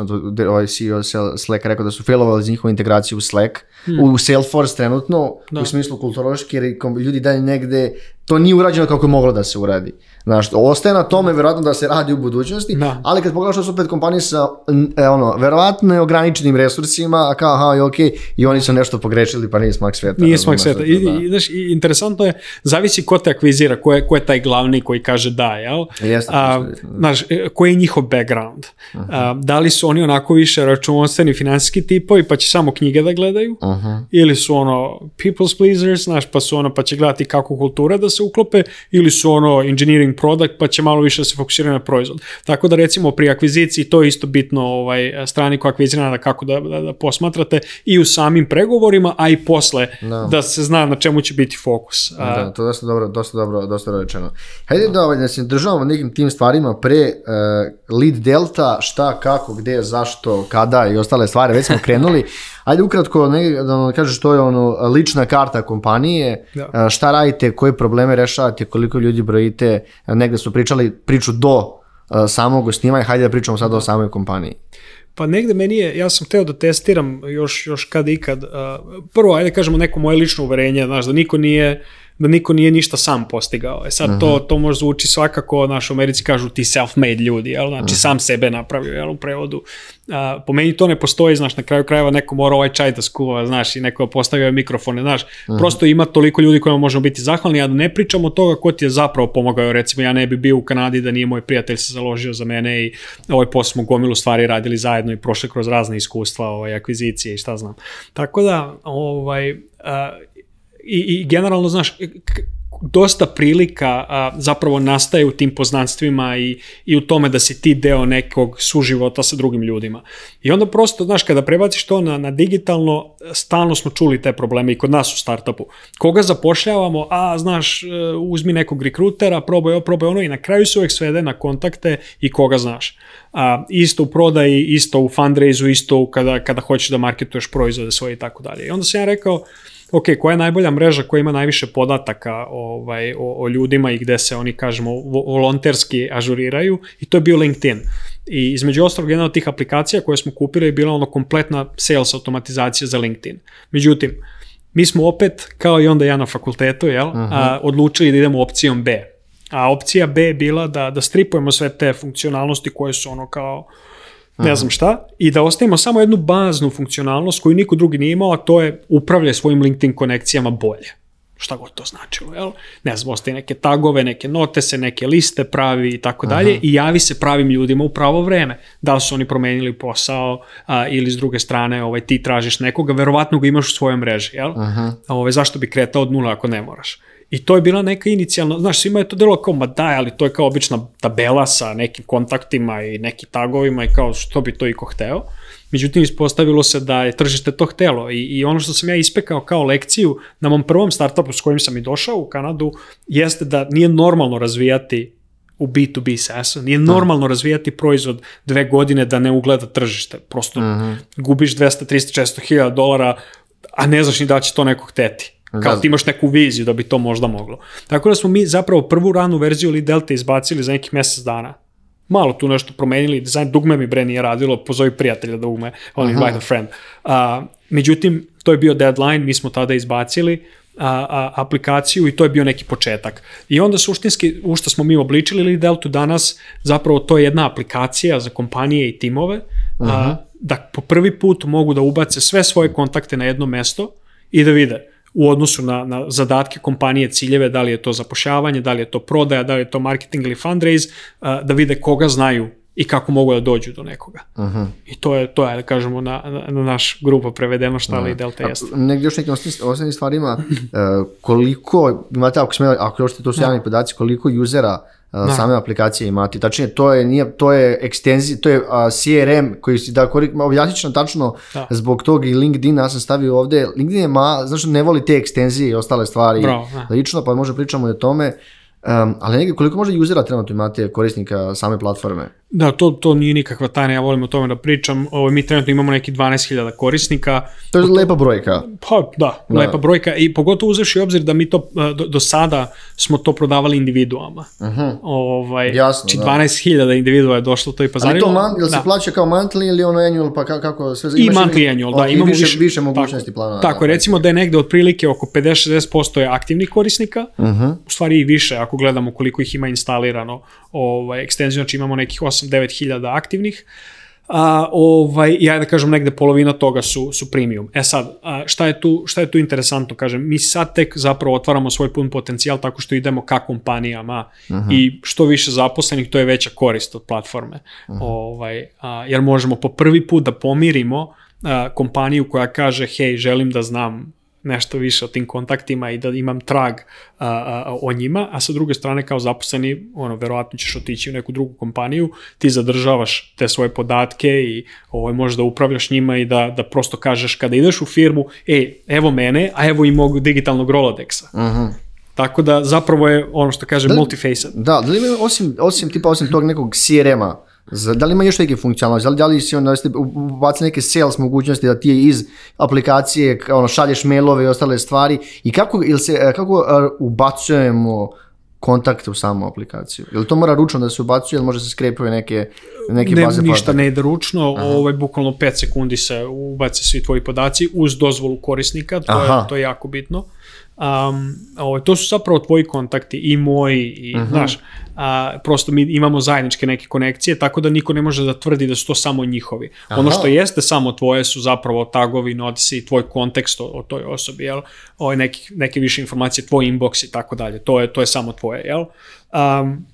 ovaj CEO Slack rekao da su failovali za njihovu integraciju u Slack, hmm. u Salesforce trenutno, da. u smislu kulturoški, jer ljudi dalje negde, to nije urađeno kako je moglo da se uradi. Znaš, ostaje na tome vjerojatno da se radi u budućnosti, da. ali kad pogledaš što su opet kompanije sa e, ono, verovatno ograničenim resursima, a kao, aha, i ok, i oni su nešto pogrešili, pa nije smak sveta. Nije smak sveta. I, da. i, znaš, interesantno je, zavisi ko te akvizira, ko je, ko je taj glavni koji kaže da, jel? Jeste, a, da. znaš, e, koji je njihov background? a, da li su oni onako više računovodstveni finansijski tipovi, pa će samo knjige da gledaju? Uh Ili su ono people's pleasers, znaš, pa su ono, pa će gledati kako kultura da se uklope, ili su ono engineering product, pa će malo više da se fokusira na proizvod. Tako da recimo pri akviziciji to je isto bitno ovaj, strani koja akvizirana da kako da, da, da posmatrate i u samim pregovorima, a i posle da, da se zna na čemu će biti fokus. Da, to je dosta dobro, dosta dobro, dosta rečeno. Hajde da, da, da se državamo nekim tim stvarima pre uh, lead delta, šta, kako, gde, zašto, kada i ostale stvari, već smo krenuli, Ajde ukratko ne, da nam kažeš što je ono lična karta kompanije, da. šta radite, koje probleme rešavate, koliko ljudi brojite, negde su pričali priču do samog snimanja, hajde da pričamo sada o da. samoj kompaniji. Pa negde meni je, ja sam hteo da testiram još, još kad ikad, prvo ajde da kažemo neko moje lično uverenje, znaš, da niko nije da niko nije ništa sam postigao. E sad, uh -huh. to, mhm. to može zvuči svakako, naš u Americi kažu ti self-made ljudi, jel? znači uh mhm. -huh. sam sebe napravio jel? u prevodu. A, po meni to ne postoji, znaš, na kraju krajeva neko mora ovaj čaj da skuva, znaš, i neko postavio mikrofone, znaš, uh mhm. -huh. prosto ima toliko ljudi kojima možemo biti zahvalni, a da ne pričamo o toga ko ti je zapravo pomogao, recimo ja ne bi bio u Kanadi da nije moj prijatelj se založio za mene i ovaj posao smo gomilu stvari radili zajedno i prošli kroz razne iskustva, ovaj, akvizicije i šta znam. Tako da, ovaj, a, i i generalno, znaš, dosta prilika a, zapravo nastaje u tim poznanstvima i, i u tome da si ti deo nekog suživota sa drugim ljudima. I onda prosto, znaš, kada prebaciš to na, na digitalno, stalno smo čuli te probleme i kod nas u startupu. Koga zapošljavamo, a znaš, e, uzmi nekog rekrutera, probaj probaj ono i na kraju se uvek svede na kontakte i koga znaš. A, isto u prodaji, isto u fundraizu, isto u kada, kada hoćeš da marketuješ proizvode svoje i tako dalje. I onda sam ja rekao, ok, koja je najbolja mreža koja ima najviše podataka ovaj, o, o ljudima i gde se oni, kažemo, volonterski ažuriraju i to je bio LinkedIn. I između ostalog, jedna od tih aplikacija koje smo kupili je bila ono kompletna sales automatizacija za LinkedIn. Međutim, mi smo opet, kao i onda ja na fakultetu, jel, Aha. a, odlučili da idemo opcijom B. A opcija B je bila da, da stripujemo sve te funkcionalnosti koje su ono kao ne znam šta, i da ostavimo samo jednu baznu funkcionalnost koju niko drugi nije imao, a to je upravlja svojim LinkedIn konekcijama bolje. Šta god to značilo, jel? Ne znam, ostaje neke tagove, neke notese, neke liste pravi i tako dalje i javi se pravim ljudima u pravo vreme. Da li su oni promenili posao a, ili s druge strane ovaj, ti tražiš nekoga, verovatno ga imaš u svojoj mreži, jel? Aha. Ove, ovaj, zašto bi kretao od nula ako ne moraš? I to je bila neka inicijalna, znaš, svima je to delo kao, ma daj, ali to je kao obična tabela sa nekim kontaktima i nekim tagovima i kao što bi to iko hteo. Međutim, ispostavilo se da je tržište to htelo i, i ono što sam ja ispekao kao lekciju na mom prvom startupu s kojim sam i došao u Kanadu, jeste da nije normalno razvijati u B2B saas Nije da. normalno razvijati proizvod dve godine da ne ugleda tržište. Prosto mm -hmm. gubiš 200, 300, 400 hiljada dolara, a ne znaš ni da će to neko hteti. Kao ti imaš neku viziju da bi to možda moglo. Tako da smo mi zapravo prvu ranu verziju Lead Delta izbacili za nekih mjesec dana. Malo tu nešto promenili, dizajn dugme mi bre nije radilo, pozovi prijatelja da ume, on invite a friend. A, međutim, to je bio deadline, mi smo tada izbacili a, a, aplikaciju i to je bio neki početak. I onda suštinski, u što smo mi obličili Lead Delta danas, zapravo to je jedna aplikacija za kompanije i timove, a, da po prvi put mogu da ubace sve svoje kontakte na jedno mesto i da vide u odnosu na, na zadatke kompanije, ciljeve, da li je to zapošljavanje, da li je to prodaja, da li je to marketing ili fundraise, uh, da vide koga znaju i kako mogu da dođu do nekoga. Uh -huh. I to je, to je, da kažemo, na, na, naš grupa prevedeno šta li uh da. -huh. Delta jeste. Negdje još nekim osnovnim stvarima, e, koliko, imate, ako, sme, ako još to su da. javni podaci, koliko usera Naravno. Da. same aplikacije imati. Tačnije, to je, nije, to je ekstenzi, to je a, CRM koji si da korik, objasnit ću tačno da. zbog tog i LinkedIn, ja sam stavio ovde, LinkedIn je ma, znaš, ne voli te ekstenzije i ostale stvari Bro, da. lično, pa možda pričamo i o tome, um, ali negdje koliko možda usera trenutno imate korisnika same platforme? Da, to, to nije nikakva tajna, ja volim o tome da pričam. Ovo, mi trenutno imamo neki 12.000 korisnika. To je lepa brojka. Pa, da, da, lepa brojka i pogotovo uzevši obzir da mi to, e, do, do sada smo to prodavali individuama. Uh mhm. -huh. ovaj, Jasno, či znači 12.000 da. individua je došlo to i pazarilo. Ali to man, ili da. se plaća kao monthly ili ono annual, pa kako, kako sve... I monthly annual, da, okay, imamo više, više, više mogućnosti tako, plana. Tako, da, recimo da je negde otprilike oko 50-60% je aktivnih korisnika, uh mhm. -huh. u stvari i više ako gledamo koliko ih ima instalirano ovaj, ekstenziju, znači imamo nekih 8 8-9 aktivnih, a, ovaj, ja da kažem negde polovina toga su, su premium. E sad, a, šta, je tu, šta je tu interesantno? Kažem, mi sad tek zapravo otvaramo svoj pun potencijal tako što idemo ka kompanijama Aha. Mhm. i što više zaposlenih, to je veća korist od platforme. Aha. Mhm. Ovaj, a, jer možemo po prvi put da pomirimo a, kompaniju koja kaže, hej, želim da znam nešto više o tim kontaktima i da imam trag a, a, o njima, a sa druge strane kao zaposleni, ono, verovatno ćeš otići u neku drugu kompaniju, ti zadržavaš te svoje podatke i ovaj, da upravljaš njima i da, da prosto kažeš kada ideš u firmu, e, evo mene, a evo i mog digitalnog Rolodexa. Uh mhm. -huh. Tako da zapravo je ono što kaže da, multifaceted. Da, da li osim, osim tipa osim tog nekog CRM-a, Za, da li ima još neke funkcionalnosti? Da li, da li si onda da ubacili neke sales mogućnosti da ti iz aplikacije ono, šalješ mailove i ostale stvari i kako, ili se, e, kako e, ubacujemo kontakte u samu aplikaciju? Jel to mora ručno da se ubacuje ili može se skrepuje neke, neke ne, baze Ništa ne ide ručno, ovaj, bukvalno 5 sekundi se ubace svi tvoji podaci uz dozvolu korisnika, to, Aha. je, to je jako bitno um, ovo, ovaj, to su zapravo tvoji kontakti i moji, i, uh mhm. -huh. znaš, a, prosto mi imamo zajedničke neke konekcije, tako da niko ne može da tvrdi da su to samo njihovi. Aha. Ono što jeste samo tvoje su zapravo tagovi, notisi i tvoj kontekst o, o toj osobi, jel? O, ovaj, neki, neke više informacije, tvoj inbox i tako dalje. To je, to je samo tvoje, jel? Um,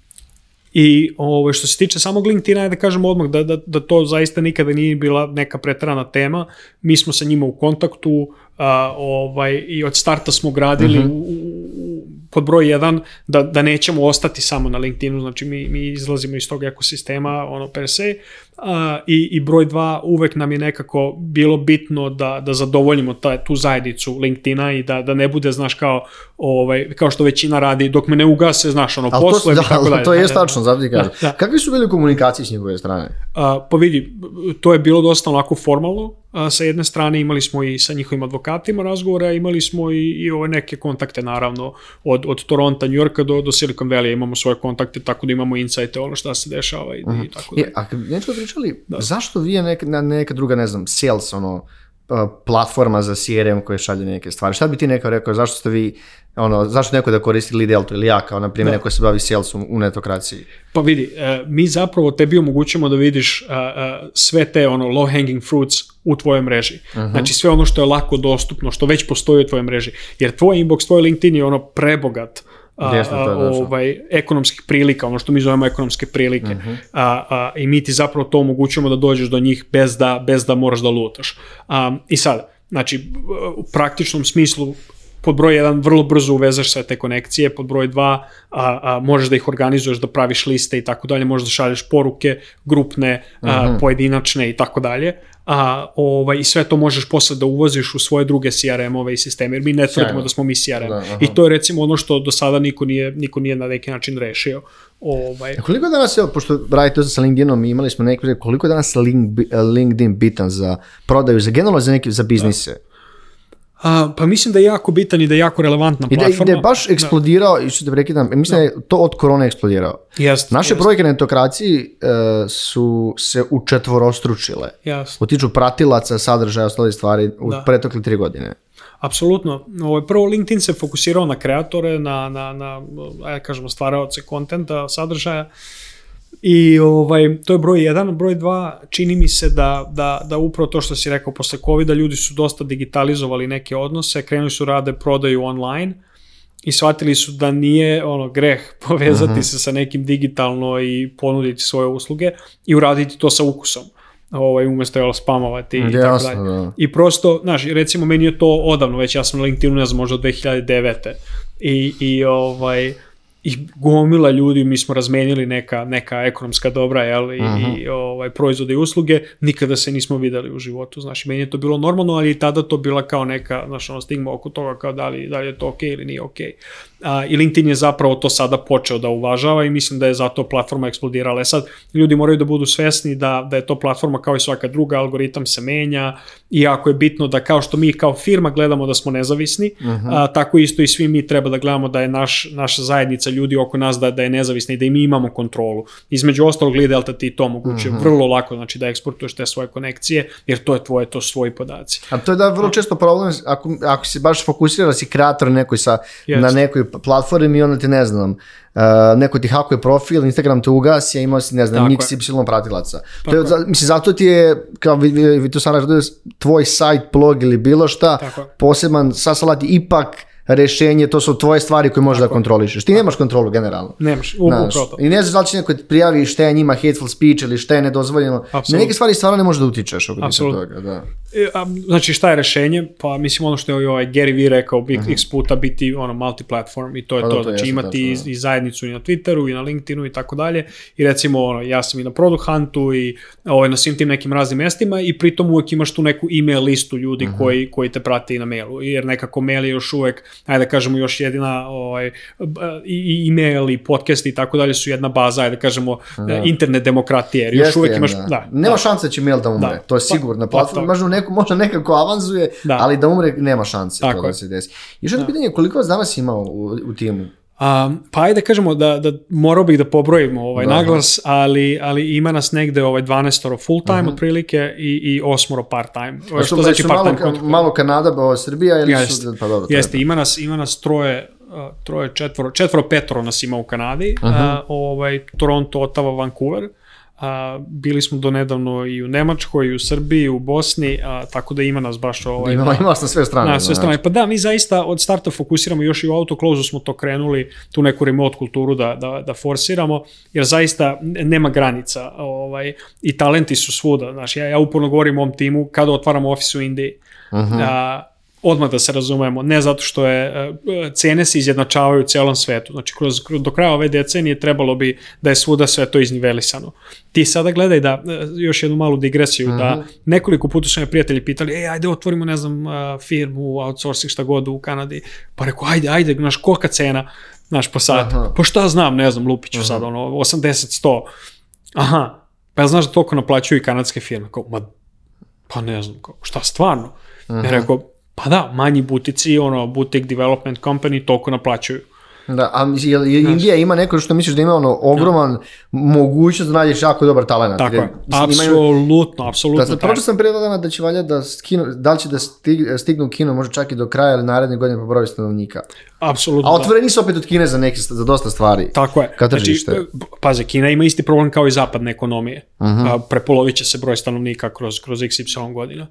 I ovo, ovaj, što se tiče samog LinkedIna, da kažem odmah da, da, da to zaista nikada nije bila neka pretrana tema. Mi smo sa njima u kontaktu a, ovaj, i od starta smo gradili uh mhm. -huh. u, u, pod broj 1 da, da nećemo ostati samo na LinkedInu, znači mi, mi izlazimo iz tog ekosistema ono per se. Uh, a, i, i broj dva, uvek nam je nekako bilo bitno da, da zadovoljimo ta, tu zajednicu LinkedIna i da, da ne bude, znaš, kao, ovaj, kao što većina radi, dok me ne ugase, znaš, ono, posle i da, tako dalje. To je tačno, zato ti kažem. Da, da, Kakvi su bili komunikacije s njegove strane? A, pa vidi, to je bilo dosta onako formalno, sa jedne strane imali smo i sa njihovim advokatima razgovore, imali smo i, i ove neke kontakte naravno od, od Toronta, Njurka do, do Silicon Valley imamo svoje kontakte, tako da imamo insajte ono šta se dešava i, uh -huh. i tako e, dalje. Je, a nešto pričali, da. zašto vi je neka, neka druga, ne znam, sales, ono, pa, platforma za CRM koja šalje neke stvari. Šta bi ti neko rekao, zašto ste vi, ono, zašto neko da koristi lead delto ili ja kao, na primjer, da. neko se bavi salesom u netokraciji? Pa vidi, e, mi zapravo tebi omogućujemo da vidiš e, e, sve te ono low hanging fruits u tvojoj mreži. Uh -huh. Znači sve ono što je lako dostupno, što već postoji u tvojoj mreži. Jer tvoj inbox, tvoj LinkedIn je ono prebogat uh, Desno, to je dačno. ovaj, ekonomskih prilika, ono što mi zovemo ekonomske prilike. Uh mhm. -huh. a, a, I mi ti zapravo to omogućujemo da dođeš do njih bez da, bez da moraš da lutaš. A, I sad, znači, u praktičnom smislu, pod broj 1 vrlo brzo uvezaš sve te konekcije, pod broj 2 a, a, možeš da ih organizuješ, da praviš liste i tako dalje, možeš da šalješ poruke, grupne, a, uh mhm. -huh. pojedinačne i tako dalje a, ovaj, i sve to možeš posle da uvoziš u svoje druge CRM-ove i sisteme, jer mi ne tvrdimo da. da smo mi CRM. Da, I to je recimo ono što do sada niko nije, niko nije na neki način rešio. Ovaj. A e, koliko danas, evo, pošto radite sa LinkedInom imali smo neke, koliko je danas LinkedIn bitan za prodaju, za generalno za, neke, za biznise? Da A, pa mislim da je jako bitan i da je jako relevantna platforma. I da, i da je baš da. eksplodirao, da. i što te prekidam, mislim da. da je to od korone eksplodirao. Jest, Naše jest. brojke na etokraciji uh, e, su se učetvorostručile. Jasno. Otiču pratilaca, sadržaja, ostale stvari u da. pretokle tri godine. Apsolutno. Ovo, prvo, LinkedIn se fokusirao na kreatore, na, na, na ja e, kažemo, stvaraoce kontenta, sadržaja. Uh, I ovaj, to je broj jedan. Broj dva, čini mi se da, da, da upravo to što si rekao posle covid ljudi su dosta digitalizovali neke odnose, krenuli su rade prodaju online i shvatili su da nije ono greh povezati uh mhm. -huh. se sa nekim digitalno i ponuditi svoje usluge i uraditi to sa ukusom ovaj, umesto jel, spamovati i mm, tako dalje. Da. I prosto, znaš, recimo meni je to odavno, već ja sam na LinkedInu, ne znam, možda 2009. I, i ovaj, i gomila ljudi, mi smo razmenili neka, neka ekonomska dobra jel, i, mhm. i ovaj, proizvode i usluge, nikada se nismo videli u životu, znaš, meni je to bilo normalno, ali i tada to bila kao neka, znaš, ono, stigma oko toga kao da li, da li je to okej okay ili nije okej. Okay a, i LinkedIn je zapravo to sada počeo da uvažava i mislim da je zato platforma eksplodirala. E sad, ljudi moraju da budu svesni da, da je to platforma kao i svaka druga, algoritam se menja i jako je bitno da kao što mi kao firma gledamo da smo nezavisni, uh mhm. -huh. a, tako isto i svi mi treba da gledamo da je naš, naša zajednica ljudi oko nas da, da je nezavisna i da i mi imamo kontrolu. Između ostalog, Lee Delta ti to omogućuje uh mhm. -huh. vrlo lako, znači da eksportuješ te svoje konekcije, jer to je tvoje, to su tvoji podaci. A to je da vrlo često problem, ako, ako si baš fokusira, da si kreator nekoj sa, yes. na nekoj platformi i ono ti ne znam, uh, neko ti hakuje profil, Instagram te ugasi, a imao si ne znam, Tako x, y pratilaca. Tako to je, za, mislim, zato ti je, kao vi, vi, vi tu sada tvoj sajt, blog ili bilo šta, Tako poseban sasalat ipak rešenje, to su tvoje stvari koje možeš da kontrolišeš. Ti nemaš kontrolu generalno. Nemaš, upravo to. I ne znaš da li će neko prijavi šta je njima hateful speech ili šta je nedozvoljeno. Absolut. Na neke stvari stvarno ne možeš da utičeš oko toga. Da. E, a, znači šta je rešenje? Pa mislim ono što je ovaj Gary Vee rekao, bit, uh mhm. -huh. x puta biti ono multiplatform i to je pa to. Da, to znači imati tako, da. i, i zajednicu i na Twitteru i na LinkedInu i tako dalje. I recimo ono, ja sam i na Product Huntu i ovaj, na svim tim nekim raznim mestima i pritom uvek imaš tu neku email listu ljudi uh mhm. -huh. koji, koji te prate i na mailu. Jer nekako mail je još uvek ajde da kažemo, još jedina ovaj, i e-mail i podcast i tako dalje su jedna baza, ajde da kažemo, da. Eh, internet demokratije, jer još Jeste uvek imaš... Da. da. nema da. šanse da će mail da umre, da. to je sigurno. Pa, pa platforma, pa, možda, neko, možda nekako avanzuje, da. ali da umre nema šanse tako to da se desi. Još jedno da. pitanje, koliko vas danas ima u, u timu? Um, pa ajde da kažemo da, da morao bih da pobrojimo ovaj da, naglas, ali, ali ima nas negde ovaj 12 oro full time uh mhm. -huh. otprilike i, i 8 part time. što, što znači part time? Malo, ka, malo Kanada, ba, Srbija ili jest, su... Pa dobro, jeste, ima nas, ima nas troje, troje, četvoro, četvoro petoro nas ima u Kanadi, uh -huh. a, mhm. ovaj, Toronto, Ottawa, Vancouver. Uh, A, bili smo donedavno i u Nemačkoj, i u Srbiji, i u Bosni, a, tako da ima nas baš ovaj... Ima, da, ima nas na sve strane. Na sve da, strane. Znači. Pa da, mi zaista od starta fokusiramo, još i u autoklozu smo to krenuli, tu neku remote kulturu da, da, da forsiramo, jer zaista nema granica. Ovaj, I talenti su svuda. Znači, ja, ja uporno govorim o ovom timu, kada otvaramo ofis u Indiji, uh mhm. -huh. a, odmah da se razumemo, ne zato što je e, cene se izjednačavaju u celom svetu. Znači, kroz, do kraja ove decenije trebalo bi da je svuda sve to iznivelisano. Ti sada gledaj da, e, još jednu malu digresiju, Aha. da mhm. nekoliko puta su me prijatelji pitali, ej, ajde, otvorimo, ne znam, e, firmu, outsourcing, šta god u Kanadi. Pa rekao, ajde, ajde, znaš, kolika cena, znaš, po satu. po Pa šta znam, ne znam, lupiću Aha. Mhm. sad, ono, 80, 100. Aha, pa ja znaš da toliko naplaćuju i kanadske firme. Kao, ma, pa ne znam, kao, šta stvarno? Aha. Ja rekao, Pa da, manji butici, ono, butik development company toliko naplaćaju. Da, a je, je, Indija ima neko što misliš da ima ono ogroman ja. Da. mogućnost da nađeš jako dobar talenat. Tako je, apsolutno, apsolutno. Da, pročio sam prije da će valjda da skinu, da li će da stig, stignu Kino možda čak i do kraja ili naredne godine pa po broju stanovnika. Apsolutno. A da. otvoreni su opet od Kine za neke za dosta stvari. Tako je. Kao znači, tržište. Znači, paze, Kina ima isti problem kao i zapadne ekonomije. Uh mhm. -huh. Prepolovit se broj stanovnika kroz, kroz XY godina.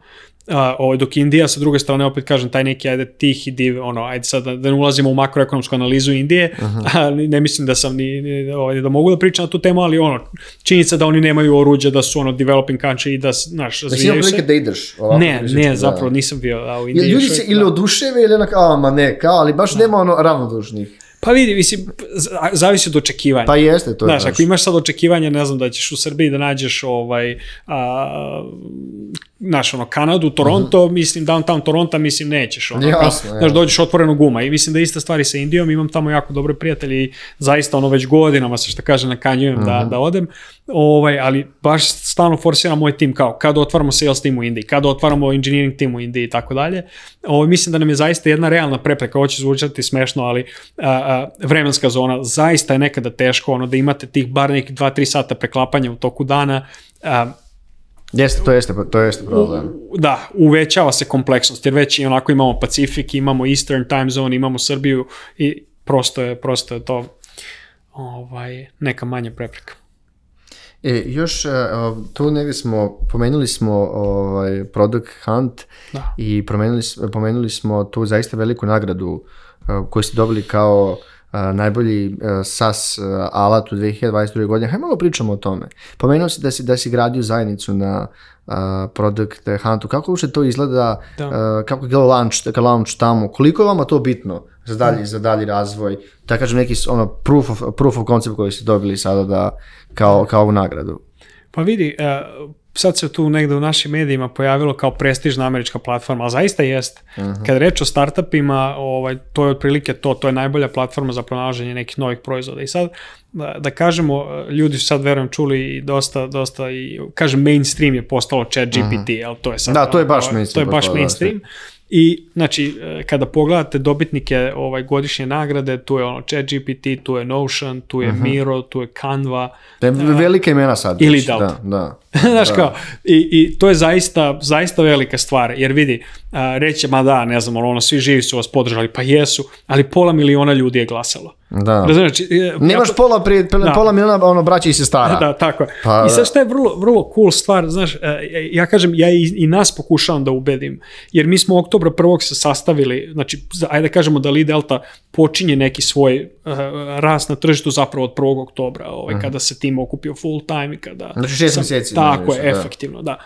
A, ovo, dok Indija, sa druge strane, opet kažem, taj neki, ajde, tih i div, ono, ajde sad da, da, ne ulazimo u makroekonomsku analizu Indije, uh mhm. -huh. ne mislim da sam ni, ni ovaj, da mogu da pričam na tu temu, ali ono, činjenica da oni nemaju oruđa, da su ono developing country i da, znaš, znači, razvijaju se. Da ideš? Ovako, ne, da ne, zapravo, da. nisam bio a, u Indiji. Ljudi se ili oduševe ili onak, a, ma ne, kao, ali baš nema ima ono ravnodušnih. Pa vidi, mislim, zavisi od očekivanja. Pa jeste, to je. Znaš, naš. ako imaš sad očekivanje, ne znam, da ćeš u Srbiji da nađeš ovaj, a, znaš, ono, Kanadu, Toronto, mm -hmm. mislim, downtown Toronto, mislim, nećeš, ono, Jasne, znaš, dođeš otvoreno guma i mislim da ista stvari sa Indijom, imam tamo jako dobre prijatelje i zaista, ono, već godinama se, što kaže, nakanjujem mm -hmm. da, da odem, ovaj, ali baš stalno forsiram moj tim, kao, kada otvaramo sales tim u Indiji, kada otvaramo engineering tim u Indiji i tako dalje, ovaj, mislim da nam je zaista jedna realna prepreka, ovo će zvučati smešno, ali a, a, vremenska zona, zaista je nekada teško, ono, da imate tih bar nekih 2-3 sata preklapanja u toku dana, a, Jeste, to jeste, to jeste problem. U, da, uvećava se kompleksnost, jer već i onako imamo Pacific, imamo Eastern time zone, imamo Srbiju i prosto je, prosto je to ovaj, neka manja prepreka. E, još e, tu ne smo, pomenuli smo ovaj, Product Hunt da. i promenuli, pomenuli smo tu zaista veliku nagradu e, koju ste dobili kao najbolji SAS alat u 2022. godine. Hajde malo pričamo o tome. Pomenuo si da si, da si gradio zajednicu na uh, Product eh, Huntu. Kako uopšte to izgleda, da. uh, kako je launch, da launch tamo? Koliko je vama to bitno za dalji, mm. za dalji razvoj? Da kažem neki ono, proof, of, proof of concept koji ste dobili sada da, kao, kao u nagradu. Pa vidi, uh, sad se tu negde u našim medijima pojavilo kao prestižna američka platforma, a zaista jeste. Aha. Kad reč o startupima, ovaj, to je otprilike to, to je najbolja platforma za pronalaženje nekih novih proizvoda. I sad, da, da kažemo, ljudi su sad, verujem, čuli i dosta, dosta i, kažem, mainstream je postalo chat GPT, Aha. jel, to je sad... Da, to je baš mainstream. To je baš da, mainstream. Da, I, znači, e, kada pogledate dobitnike ovaj godišnje nagrade, tu je ono ChatGPT, tu je Notion, tu je mhm. Miro, tu je Canva. Da, velike imena sad. Ili da, da. da. Znaš da. kao, i, i to je zaista, zaista velika stvar, jer vidi, reće, ma da, ne znam, ono, svi živi su vas podržali, pa jesu, ali pola miliona ljudi je glasalo. Da. Razumeš, da Nemaš ja, pola, pri, pola, da. pola miliona ono, braća i sestara. Da, tako je. Pa, I sad e. šta je vrlo, vrlo cool stvar, znaš, e, e, ja kažem, ja i, i nas pokušavam da ubedim, jer mi smo oktobra prvog se sastavili, znači, ajde da kažemo da Li Delta počinje neki svoj uh, rast na tržištu zapravo od 1. oktobra, ovaj, uh mhm. -huh. kada se tim okupio full time i kada... Znači, šest meseci. Tako je, da. efektivno, da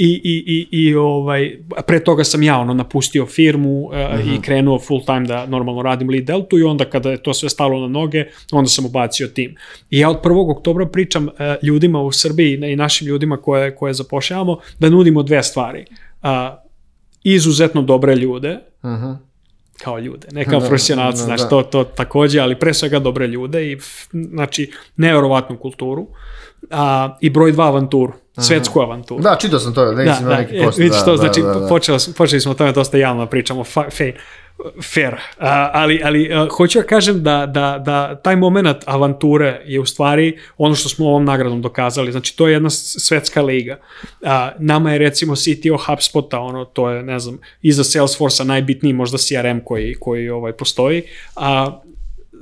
i, i, i, i ovaj, pre toga sam ja ono napustio firmu uh, e, -huh. i mhm. krenuo full time da normalno radim lead deltu i onda kada je to sve stalo na noge, onda sam ubacio tim. I ja od 1. oktobra pričam uh, ljudima u Srbiji i našim ljudima koje, koje zapošljavamo da nudimo dve stvari. Uh, izuzetno dobre ljude, uh -huh kao ljude, ne kao da, profesionalci, da, znaš, da. to, to takođe, ali pre svega dobre ljude i, znači, neverovatnu kulturu a, i broj dva avanturu. Da, da. svetsku avanturu. Da, čitao sam to, negdje da, da, neki da, e, post. Vidiš da, to, da, znači, da, da. Počeli, počeli smo o tome dosta javno pričamo, fa, fe, fair. A, ali ali a, e, hoću da kažem da, da, da taj moment avanture je u stvari ono što smo ovom nagradom dokazali. Znači, to je jedna svetska liga. A, nama je recimo CTO HubSpota, ono, to je, ne znam, iza Salesforce-a najbitniji možda CRM koji, koji ovaj, postoji. A,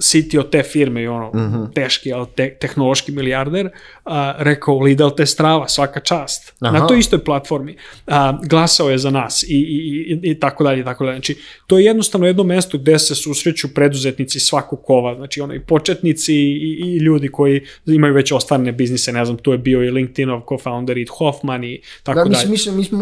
CTO te firme i ono, mm -hmm. teški, ali te, tehnološki milijarder, a, rekao Lidl te strava, svaka čast. Aha. Na toj istoj platformi a, glasao je za nas i, i, i, i tako dalje tako dalje. Znači, to je jednostavno jedno mesto gde se susreću preduzetnici svaku kova, znači ono početnici i, i ljudi koji imaju već ostane biznise, ne znam, tu je bio i LinkedInov co-founder i Hoffman i tako da, dalje. Mi, mi, mi smo,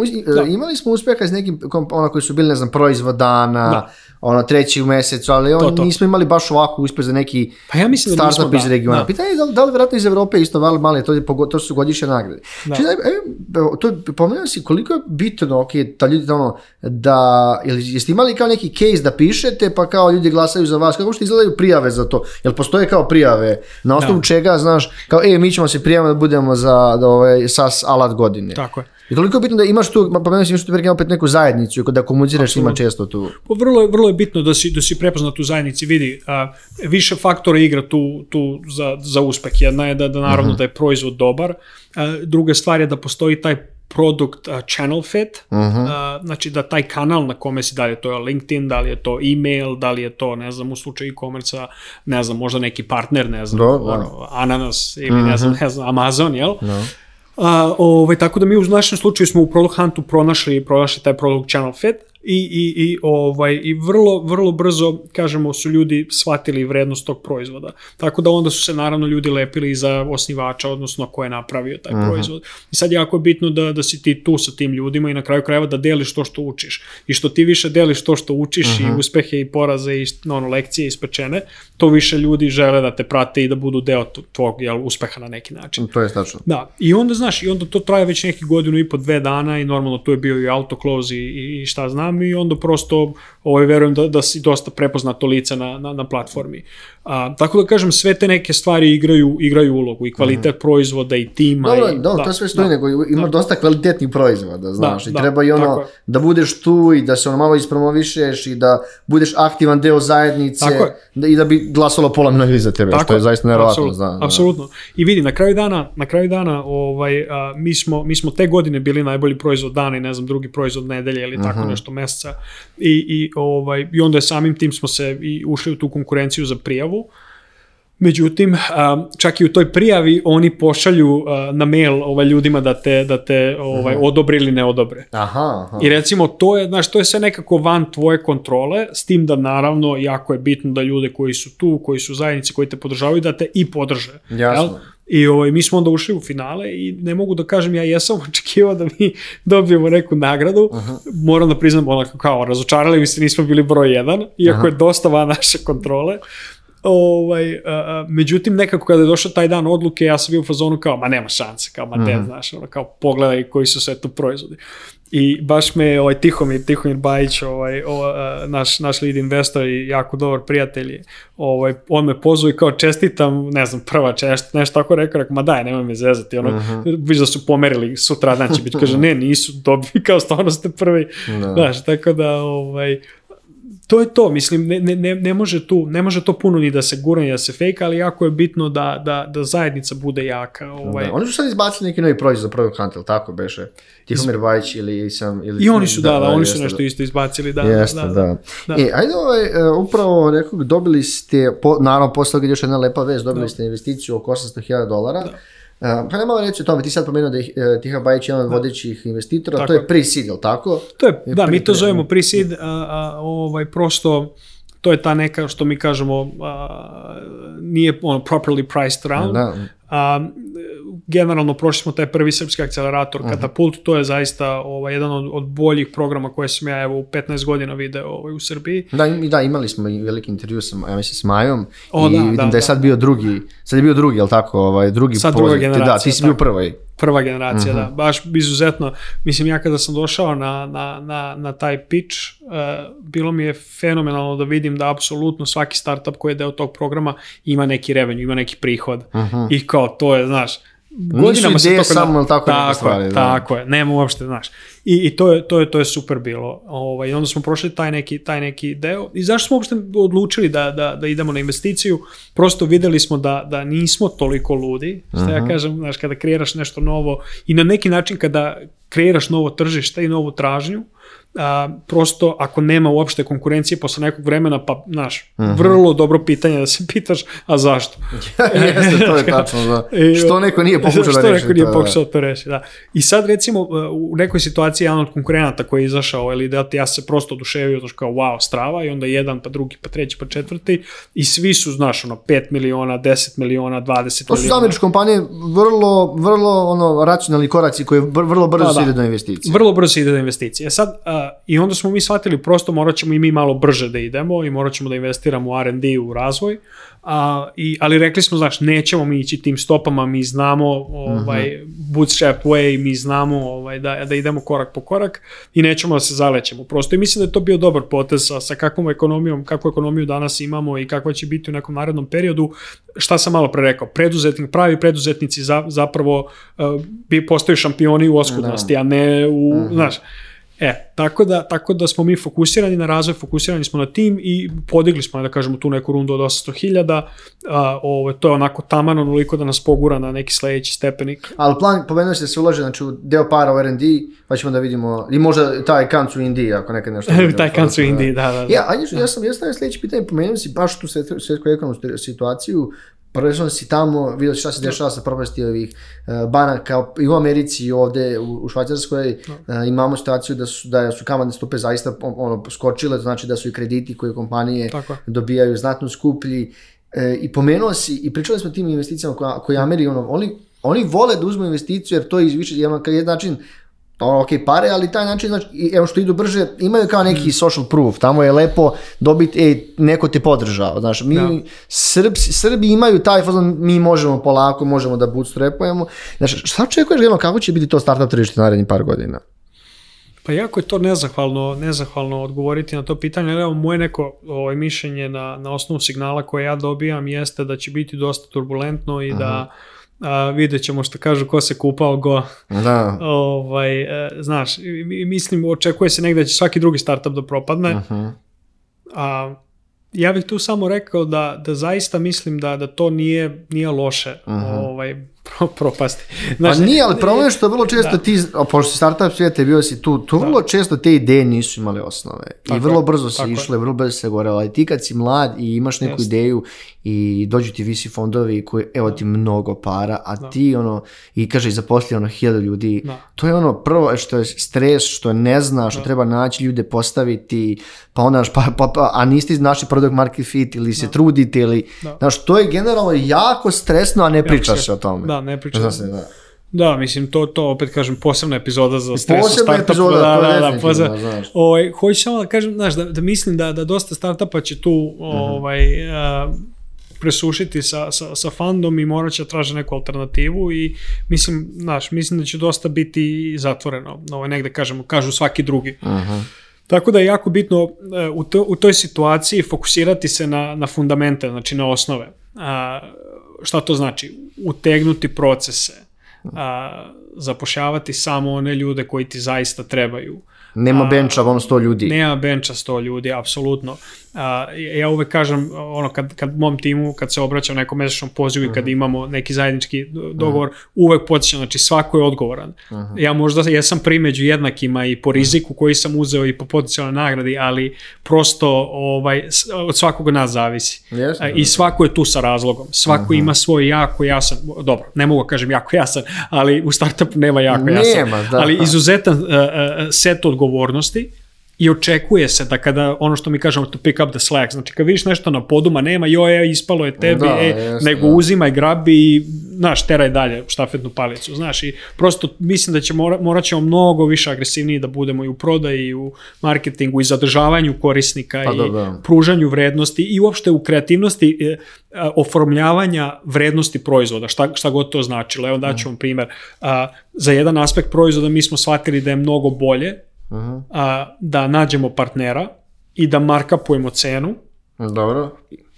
imali smo uspeha s nekim, ona koji su bili, ne znam, proizvod dana, da. ono treći u mesecu, ali on, to, to. nismo imali baš ovako uspeh za neki pa ja mislim da startup nismo, iz da, regiona. Da. Pitanje je da li, da li vjerojatno iz Evrope isto, da finale, to, je, to su godišnje nagrade. Da. Čitaj, znači, e, to je, pomenuo si koliko je bitno, ok, ta ljudi, ono, da, ili jeste imali kao neki case da pišete, pa kao ljudi glasaju za vas, kako što izgledaju prijave za to? Jel postoje kao prijave? Na osnovu da. čega, znaš, kao, e, mi ćemo se prijaviti da budemo za da, ovaj, SAS alat godine. Tako je. I toliko je bitno da imaš tu, pomenuo pa si da imaš tu opet neku zajednicu i da komuniciraš ima često tu. Pa vrlo, je, vrlo je bitno da si, da si prepoznat tu zajednici, vidi, a, više faktora igra tu, tu za, za uspeh. Jedna je da, da naravno uh mhm. -huh. da je proizvod dobar, a, druga stvar je da postoji taj produkt channel fit, uh mhm. -huh. a, znači da taj kanal na kome si, da li je to LinkedIn, da li je to email, da li je to, ne znam, u slučaju e-komerca, ne znam, možda neki partner, ne znam, Do, da, da. ono, Ananas ili uh -huh. ne mhm. znam, ne znam, Amazon, jel? No. A, ovaj, tako da mi u našem slučaju smo u Product Huntu pronašli, pronašli taj Product Channel Fit, i, i, i, ovaj, i vrlo, vrlo brzo, kažemo, su ljudi shvatili vrednost tog proizvoda. Tako da onda su se naravno ljudi lepili za osnivača, odnosno ko je napravio taj Aha. Mhm. proizvod. I sad jako je bitno da, da si ti tu sa tim ljudima i na kraju krajeva da deliš to što učiš. I što ti više deliš to što učiš Aha. i mhm. uspehe i poraze i ono, lekcije ispečene, to više ljudi žele da te prate i da budu deo tvog jel, uspeha na neki način. To je tačno. Da. I onda, znaš, i onda to traje već neki godinu i po dve dana i normalno tu je bio i autokloz i, i šta znam, Instagram i onda prosto ovaj, verujem da, da si dosta prepoznato lice na, na, na platformi. A, tako da kažem, sve te neke stvari igraju, igraju ulogu i kvalitet mm. proizvoda i tima. Dobro, i, dobro da, to sve da. stoji, da, nego ima da. dosta kvalitetnih proizvoda, da, znaš, da, i da, treba i ono da budeš tu i da se ono malo ispromovišeš i da budeš aktivan deo zajednice da, i da bi glasalo pola mnogo za tebe, tako što je zaista nevjerovatno. Apsolutno, da, apsolutno. I vidi, na kraju dana, na kraju dana ovaj, a, mi, smo, mi smo te godine bili najbolji proizvod dana i ne znam, drugi proizvod nedelje ili tako mm -hmm. nešto, meseca i, i, ovaj, i onda je samim tim smo se i ušli u tu konkurenciju za prijavu. Međutim, čak i u toj prijavi oni pošalju na mail ovaj, ljudima da te, da te ovaj, mhm. odobre ili ne odobre. Aha, aha. I recimo, to je, znaš, to je sve nekako van tvoje kontrole, s tim da naravno jako je bitno da ljude koji su tu, koji su zajednici, koji te podržavaju, da te i podrže. Jasno. Jel? I ovaj, mi smo onda ušli u finale i ne mogu da kažem, ja jesam očekivao da mi dobijemo neku nagradu. Aha. Moram da priznam, onako kao, razočarali mi se, nismo bili broj jedan, iako Aha. je dosta van naše kontrole. Ovaj, a, međutim, nekako kada je došao taj dan odluke, ja sam bio u fazonu kao, ma nema šanse, kao, ma te, znaš, ono, kao, pogledaj koji su sve tu proizvodi. I baš me ovaj Tihomir, Tihomir Bajić, ovaj, o, naš, naš lead investor i jako dobar prijatelj, ovaj, on me pozvao i kao čestitam, ne znam, prva čest, nešto tako rekao, rekao, ma daj, nemoj me zezati, ono, uh mhm. -huh. da su pomerili, sutra dan će biti, kaže, ne, nisu, dobili, kao stvarno ste prvi, da. znaš, tako da, ovaj, to je to, mislim, ne, ne, ne, ne, može tu, ne može to puno ni da se gura, ni da se fejka, ali jako je bitno da, da, da zajednica bude jaka. Da, ovaj. Da, oni su sad izbacili neki novi proizvod za Product Hunt, ili tako beše? Tihomir Vajić ili sam... Ili, I oni su, da, da, da oni su nešto da. isto izbacili, da, da. Jeste, da. da. da. E, ajde, ovaj, e, upravo rekao, dobili ste, po, naravno, posle toga još jedna lepa vez, dobili da. ste investiciju oko 800.000 dolara. Da E, pa ne malo reći o tome, ti sad pomenuo da e, je uh, Tihan Bajić jedan od da. vodećih investitora, tako. to je pre-seed, jel tako? To je, je da, mi to zovemo da. pre-seed, a, ovaj, prosto to je ta neka što mi kažemo a, nije ono properly priced round. Da. A, generalno prošli smo taj prvi srpski akcelerator uh mhm. -huh. Katapult, to je zaista ovaj, jedan od, od boljih programa koje sam ja evo u 15 godina video ovaj, u Srbiji. Da, i da, imali smo i veliki intervju sa, ja mislim, s Majom o, i da, vidim da, da, je da, sad da. bio drugi, sad je bio drugi, al tako, ovaj, drugi sad druga generacija, da, ti si bio prvoj. Prva generacija, uh mhm. -huh. da, baš izuzetno. Mislim, ja kada sam došao na, na, na, na taj pitch, uh, bilo mi je fenomenalno da vidim da apsolutno svaki startup koji je deo tog programa ima neki revenue, ima neki prihod. Uh mhm. -huh. I kao to je, znaš, godinama se to kod... samo tako, tako stvari. Je, da. Tako je, nema uopšte, znaš. I, i to, je, to, je, to je super bilo. Ovaj, onda smo prošli taj neki, taj neki deo. I zašto smo uopšte odlučili da, da, da idemo na investiciju? Prosto videli smo da, da nismo toliko ludi. Što ja mhm. kažem, znaš, kada kreiraš nešto novo i na neki način kada kreiraš novo tržište i novu tražnju, a, prosto ako nema uopšte konkurencije posle nekog vremena, pa, znaš, mhm. vrlo dobro pitanje da se pitaš, a zašto? Jeste, to je tačno, da. što neko nije pokušao da reši. Što neko nije da. pokušao to reši, da. I sad, recimo, e, u nekoj situaciji jedan od konkurenata koji je izašao, ili da ja se prosto oduševio, znaš, kao, wow, strava, i onda jedan, pa drugi, pa treći, pa četvrti, i svi su, znaš, ono, 5 miliona, 10 miliona, 20 miliona. To su zameričke kompanije, vrlo, vrlo, ono, racionalni koraci koji vrlo brzo da, da. ide do investicije. Vrlo brzo ide do investicije. Sad, a, I onda smo mi shvatili, prosto morat ćemo i mi malo brže da idemo i morat ćemo da investiramo u R&D, u razvoj, a, i, ali rekli smo, znaš, nećemo mi ići tim stopama, mi znamo ovaj, mhm. bootstrap way, mi znamo ovaj, da, da idemo korak po korak i nećemo da se zalećemo. Prosto i mislim da je to bio dobar potez sa, sa kakvom ekonomijom, kakvu ekonomiju danas imamo i kakva će biti u nekom narednom periodu. Šta sam malo pre rekao, preduzetnik, pravi preduzetnici za, zapravo uh, postaju šampioni u da. oskudnosti, da. a ne u, uh mhm. -huh. znaš, E, tako da, tako da smo mi fokusirani na razvoj, fokusirani smo na tim i podigli smo, da kažemo, tu neku rundu od 800.000, ovo, ovaj, to je onako taman onoliko da nas pogura na neki sledeći stepenik. Ali plan, pomenuo ste da se ulaže, znači, deo para u R&D, pa ćemo da vidimo, i možda taj kanc u Indiji, ako nekad nešto... taj kanc u Indiji, da, da. da. Ja, ajde, ja da. sam, ja sam sledeći pitanje, pomenuo si baš tu svetsku ekonomsku situaciju, prvenstveno si tamo, vidio šta se da. dešava sa propasti ovih e, banaka i u Americi i ovde u, u Švajcarskoj no. Da. uh, e, imamo situaciju da su, da su kamatne stope zaista ono, skočile, znači da su i krediti koje kompanije dobijaju znatno skuplji e, i pomenuo si i pričali smo o tim investicijama koja, koje Ameri, ono, oni, oni vole da uzmu investiciju jer to je više, jedan način ono, ok, pare, ali taj način, znači, evo što idu brže, imaju kao neki mm. social proof, tamo je lepo dobiti, ej, neko te podržao, znaš, mi, da. Srbi, Srbi imaju taj fazon, mi možemo polako, možemo da bootstrapujemo, znaš, šta očekuješ, gledamo, kako će biti to startup tržište narednih par godina? Pa jako je to nezahvalno, nezahvalno odgovoriti na to pitanje, ali evo moje neko ovaj, mišljenje na, na osnovu signala koje ja dobijam jeste da će biti dosta turbulentno i da Aha. da a, vidjet ćemo što kažu ko se kupao go. Da. Ovaj, e, znaš, mislim, očekuje se negde da će svaki drugi startup da propadne. Uh mhm. -huh. a, ja bih tu samo rekao da, da zaista mislim da, da to nije, nije loše. Uh mhm. -huh. ovaj, pro, propasti. Znaš, pa nije, ali e, problem je što vrlo da. često da. ti, a pošto si startup svijete, i bio si tu, tu da. vrlo da. često te ideje nisu imale osnove. Tako I vrlo brzo se išle, vrlo brzo se gorelo. Ali ti kad si mlad i imaš neku Just. ideju i dođu ti visi fondovi koji, evo ti da. mnogo para, a da. ti ono, i kaže zaposli ono hiljadu ljudi, da. to je ono prvo što je stres, što ne znaš, što da. treba naći ljude, postaviti, pa onaš, pa, pa, pa, a niste naši product market fit ili se trudite ili, znaš, to je generalno jako stresno, a ne pričaš se o tome da, ne pričam. Zasne, da. Da, mislim, to, to opet kažem, posebna epizoda za stres startupa. Posebna epizoda, da, to je da, da, pa za, znaš. Ovaj, hoću samo da kažem, znaš, da, da mislim da, da dosta startupa će tu mhm. ovaj, uh -huh. a, presušiti sa, sa, sa fandom i morat će da traže neku alternativu i mislim, znaš, mislim da će dosta biti zatvoreno, ovaj, negde kažemo, kažu svaki drugi. Uh mhm. -huh. Tako da je jako bitno e, u, to, u toj situaciji fokusirati se na, na fundamente, znači na osnove. A, šta to znači? Utegnuti procese, da. a, zapošljavati samo one ljude koji ti zaista trebaju. Nema benča, vam 100 ljudi. Nema benča 100 ljudi, apsolutno. Uh, ja uvek kažem, ono, kad, kad mom timu, kad se obraćam nekom mesečnom pozivu i kad mhm. imamo neki zajednički mhm. dogovor, Aha. uvek podsjećam, znači svako je odgovoran. Aha. Mhm. Ja možda, ja sam primeđu jednakima i po riziku koji sam uzeo i po potencijalne nagradi, ali prosto ovaj, od svakog nas zavisi. Jeste, I svako je tu sa razlogom. Svako Aha. ima svoj jako jasan, dobro, ne mogu da kažem jako jasan, ali u startupu nema jako jasan. da. Ali da. izuzetan uh, set odgovornosti i očekuje se da kada, ono što mi kažemo, to pick up the slack, znači kad vidiš nešto na poduma, nema, joj, e, ispalo je tebi, da, e, jest, da. nego da. uzimaj, grabi i, znaš, teraj dalje štafetnu palicu, znaš, i prosto mislim da će mora, morat ćemo mnogo više agresivniji da budemo i u prodaji, i u marketingu, i zadržavanju korisnika, pa, i da, da. pružanju vrednosti, i uopšte u kreativnosti e, oformljavanja vrednosti proizvoda, šta, šta god to značilo. Evo daću mm. vam primer, a, za jedan aspekt proizvoda mi smo shvatili da je mnogo bolje -huh. a, da nađemo partnera i da markapujemo cenu. Dobro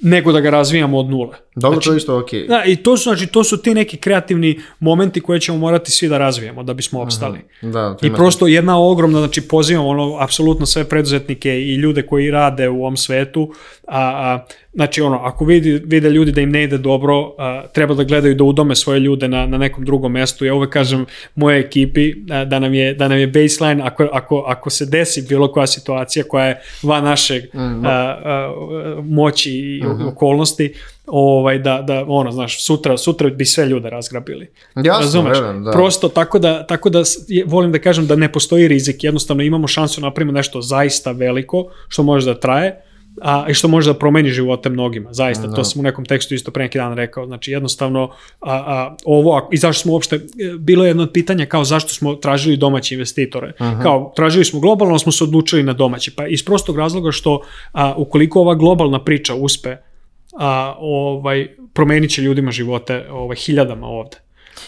nego da ga razvijamo od nule. Dobro, znači, to je znači, isto okej. Okay. Da, i to su, znači, to su ti neki kreativni momenti koje ćemo morati svi da razvijemo da bismo opstali. Aha, da, I prosto jedna ogromna, znači pozivam ono, apsolutno sve preduzetnike i ljude koji rade u ovom svetu, a, a znači ono, ako vidi, vide ljudi da im ne ide dobro, a, treba da gledaju da udome svoje ljude na, na nekom drugom mestu. Ja uvek kažem moje ekipi a, da, nam je, da nam je baseline, ako, ako, ako se desi bilo koja situacija koja je van našeg mm -hmm. a, a, moći i -huh. Mhm. okolnosti, ovaj, da, da, ono, znaš, sutra, sutra bi sve ljude razgrabili. Jasno, Razumeš? Veren, da. Prosto, tako da, tako da je, volim da kažem da ne postoji rizik, jednostavno imamo šansu da napravimo nešto zaista veliko, što može da traje, a, i što može da promeni živote mnogima, zaista, to da. sam u nekom tekstu isto pre neki dan rekao, znači jednostavno a, a, ovo, a, i zašto smo uopšte, e, bilo je jedno od pitanja kao zašto smo tražili domaće investitore, Aha. kao tražili smo globalno, smo se odlučili na domaće, pa iz prostog razloga što a, ukoliko ova globalna priča uspe, a, ovaj, promenit će ljudima živote ovaj, hiljadama ovde.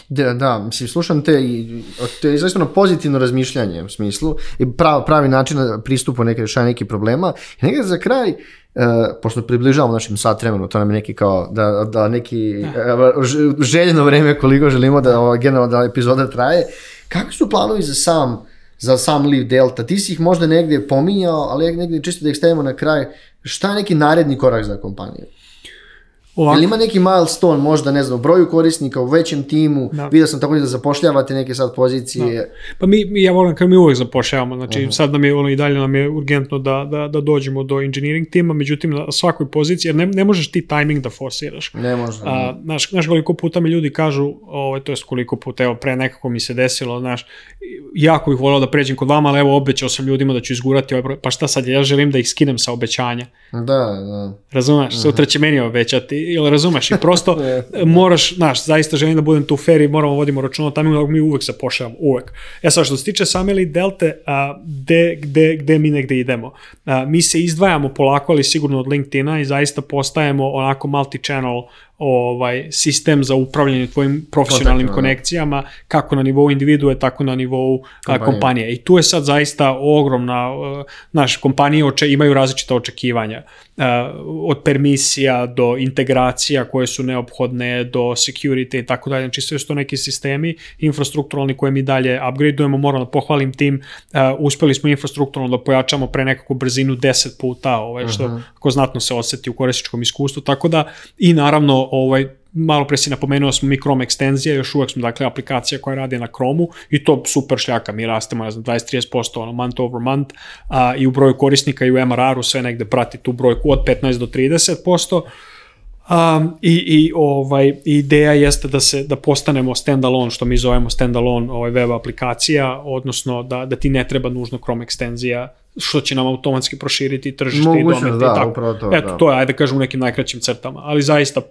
Da, da, mislim, slušam te i to je izvestno pozitivno razmišljanje u smislu i pravi, pravi način pristupu neke rešenja nekih problema. I negde za kraj, Uh, pošto približavamo našim sat vremenu, to nam je neki kao, da, da neki da. Uh, željeno vreme koliko želimo da ova generalna da epizoda traje, kakvi su planovi za sam za sam Live Delta? Ti si ih možda negde pominjao, ali negde čisto da ih stavimo na kraj. Šta je neki naredni korak za kompaniju? Ovako. Jel ima neki milestone možda, ne znam, broju korisnika u većem timu, da. vidio sam tako da zapošljavate neke sad pozicije. Da. Pa mi, ja volim kad mi uvek zapošljavamo, znači Aha. sad nam je, ono, i dalje nam je urgentno da, da, da dođemo do engineering tima, međutim na svakoj poziciji, jer ne, ne možeš ti timing da forsiraš. Ne možda. A, znaš, znaš koliko puta mi ljudi kažu, ovaj, to je koliko puta, evo pre nekako mi se desilo, znaš, jako bih volao da pređem kod vama, ali evo obećao sam ljudima da ću izgurati ovaj broj, pa šta sad, ja želim da ih skinem sa obećanja. Da, da. Razumeš, sutra će meni obećati jel razumeš? I prosto da. moraš, znaš, zaista želim da budem tu fair i moramo da vodimo računa tamo da mi uvek zapošljamo, uvek. E sad, što se tiče same ili delte, a, gde, gde, gde mi negde idemo? A, mi se izdvajamo polako, ali sigurno od LinkedIna i zaista postajemo onako multi-channel ovaj sistem za upravljanje tvojim profesionalnim Kontaktima, da. konekcijama, kako na nivou individue, tako na nivou kompanije. kompanije. I tu je sad zaista ogromna, e, naše kompanije oče, imaju različita očekivanja, e, od permisija do integracija koje su neophodne, do security i tako dalje, znači sve što neki sistemi infrastrukturalni koje mi dalje upgradeujemo, moram da pohvalim tim, e, uspeli smo infrastrukturalno da pojačamo pre nekakvu brzinu 10 puta, ovaj, što uh mhm. -huh. ako znatno se oseti u korisničkom iskustvu, tako da i naravno ovaj, malo pre si napomenuo da smo mi Chrome ekstenzija, još uvek smo dakle aplikacija koja radi na Chrome-u i to super šljaka, mi rastemo, ja znam, 20-30% ono, month over month a, i u broju korisnika i u MRR-u sve negde prati tu brojku od 15 do 30%. Um, i, i ovaj ideja jeste da se da postanemo standalone što mi zovemo standalone ovaj web aplikacija odnosno da da ti ne treba nužno Chrome ekstenzija što će nam automatski proširiti tržište Mogućno, i domete da, i tako. Upravo to, Eto, da. to je, ajde da kažem u nekim najkraćim crtama, ali zaista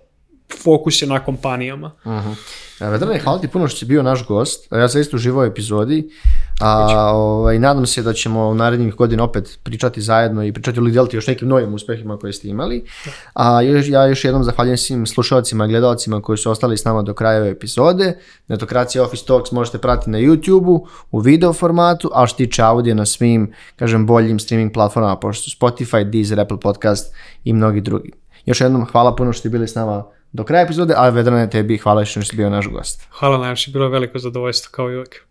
fokus je na kompanijama. Uh -huh. E, Vedrane, hvala ti puno što si bio naš gost. Ja sam isto uživao u epizodi. A, ovaj, nadam se da ćemo u narednih godina opet pričati zajedno i pričati ili deliti još nekim novim uspehima koje ste imali. A, još, ja još jednom zahvaljujem svim slušalcima i gledalcima koji su ostali s nama do kraja ove epizode. Netokracija Office Talks možete pratiti na YouTube-u, u video formatu, a što tiče audio na svim, kažem, boljim streaming platformama, pošto su Spotify, Deezer, Apple Podcast i mnogi drugi. Još jednom hvala puno što ste bili s nama do kraja epizode, a Vedrane tebi hvala što si bio naš gost. Hvala najviše, bilo je veliko zadovoljstvo kao i uvijek.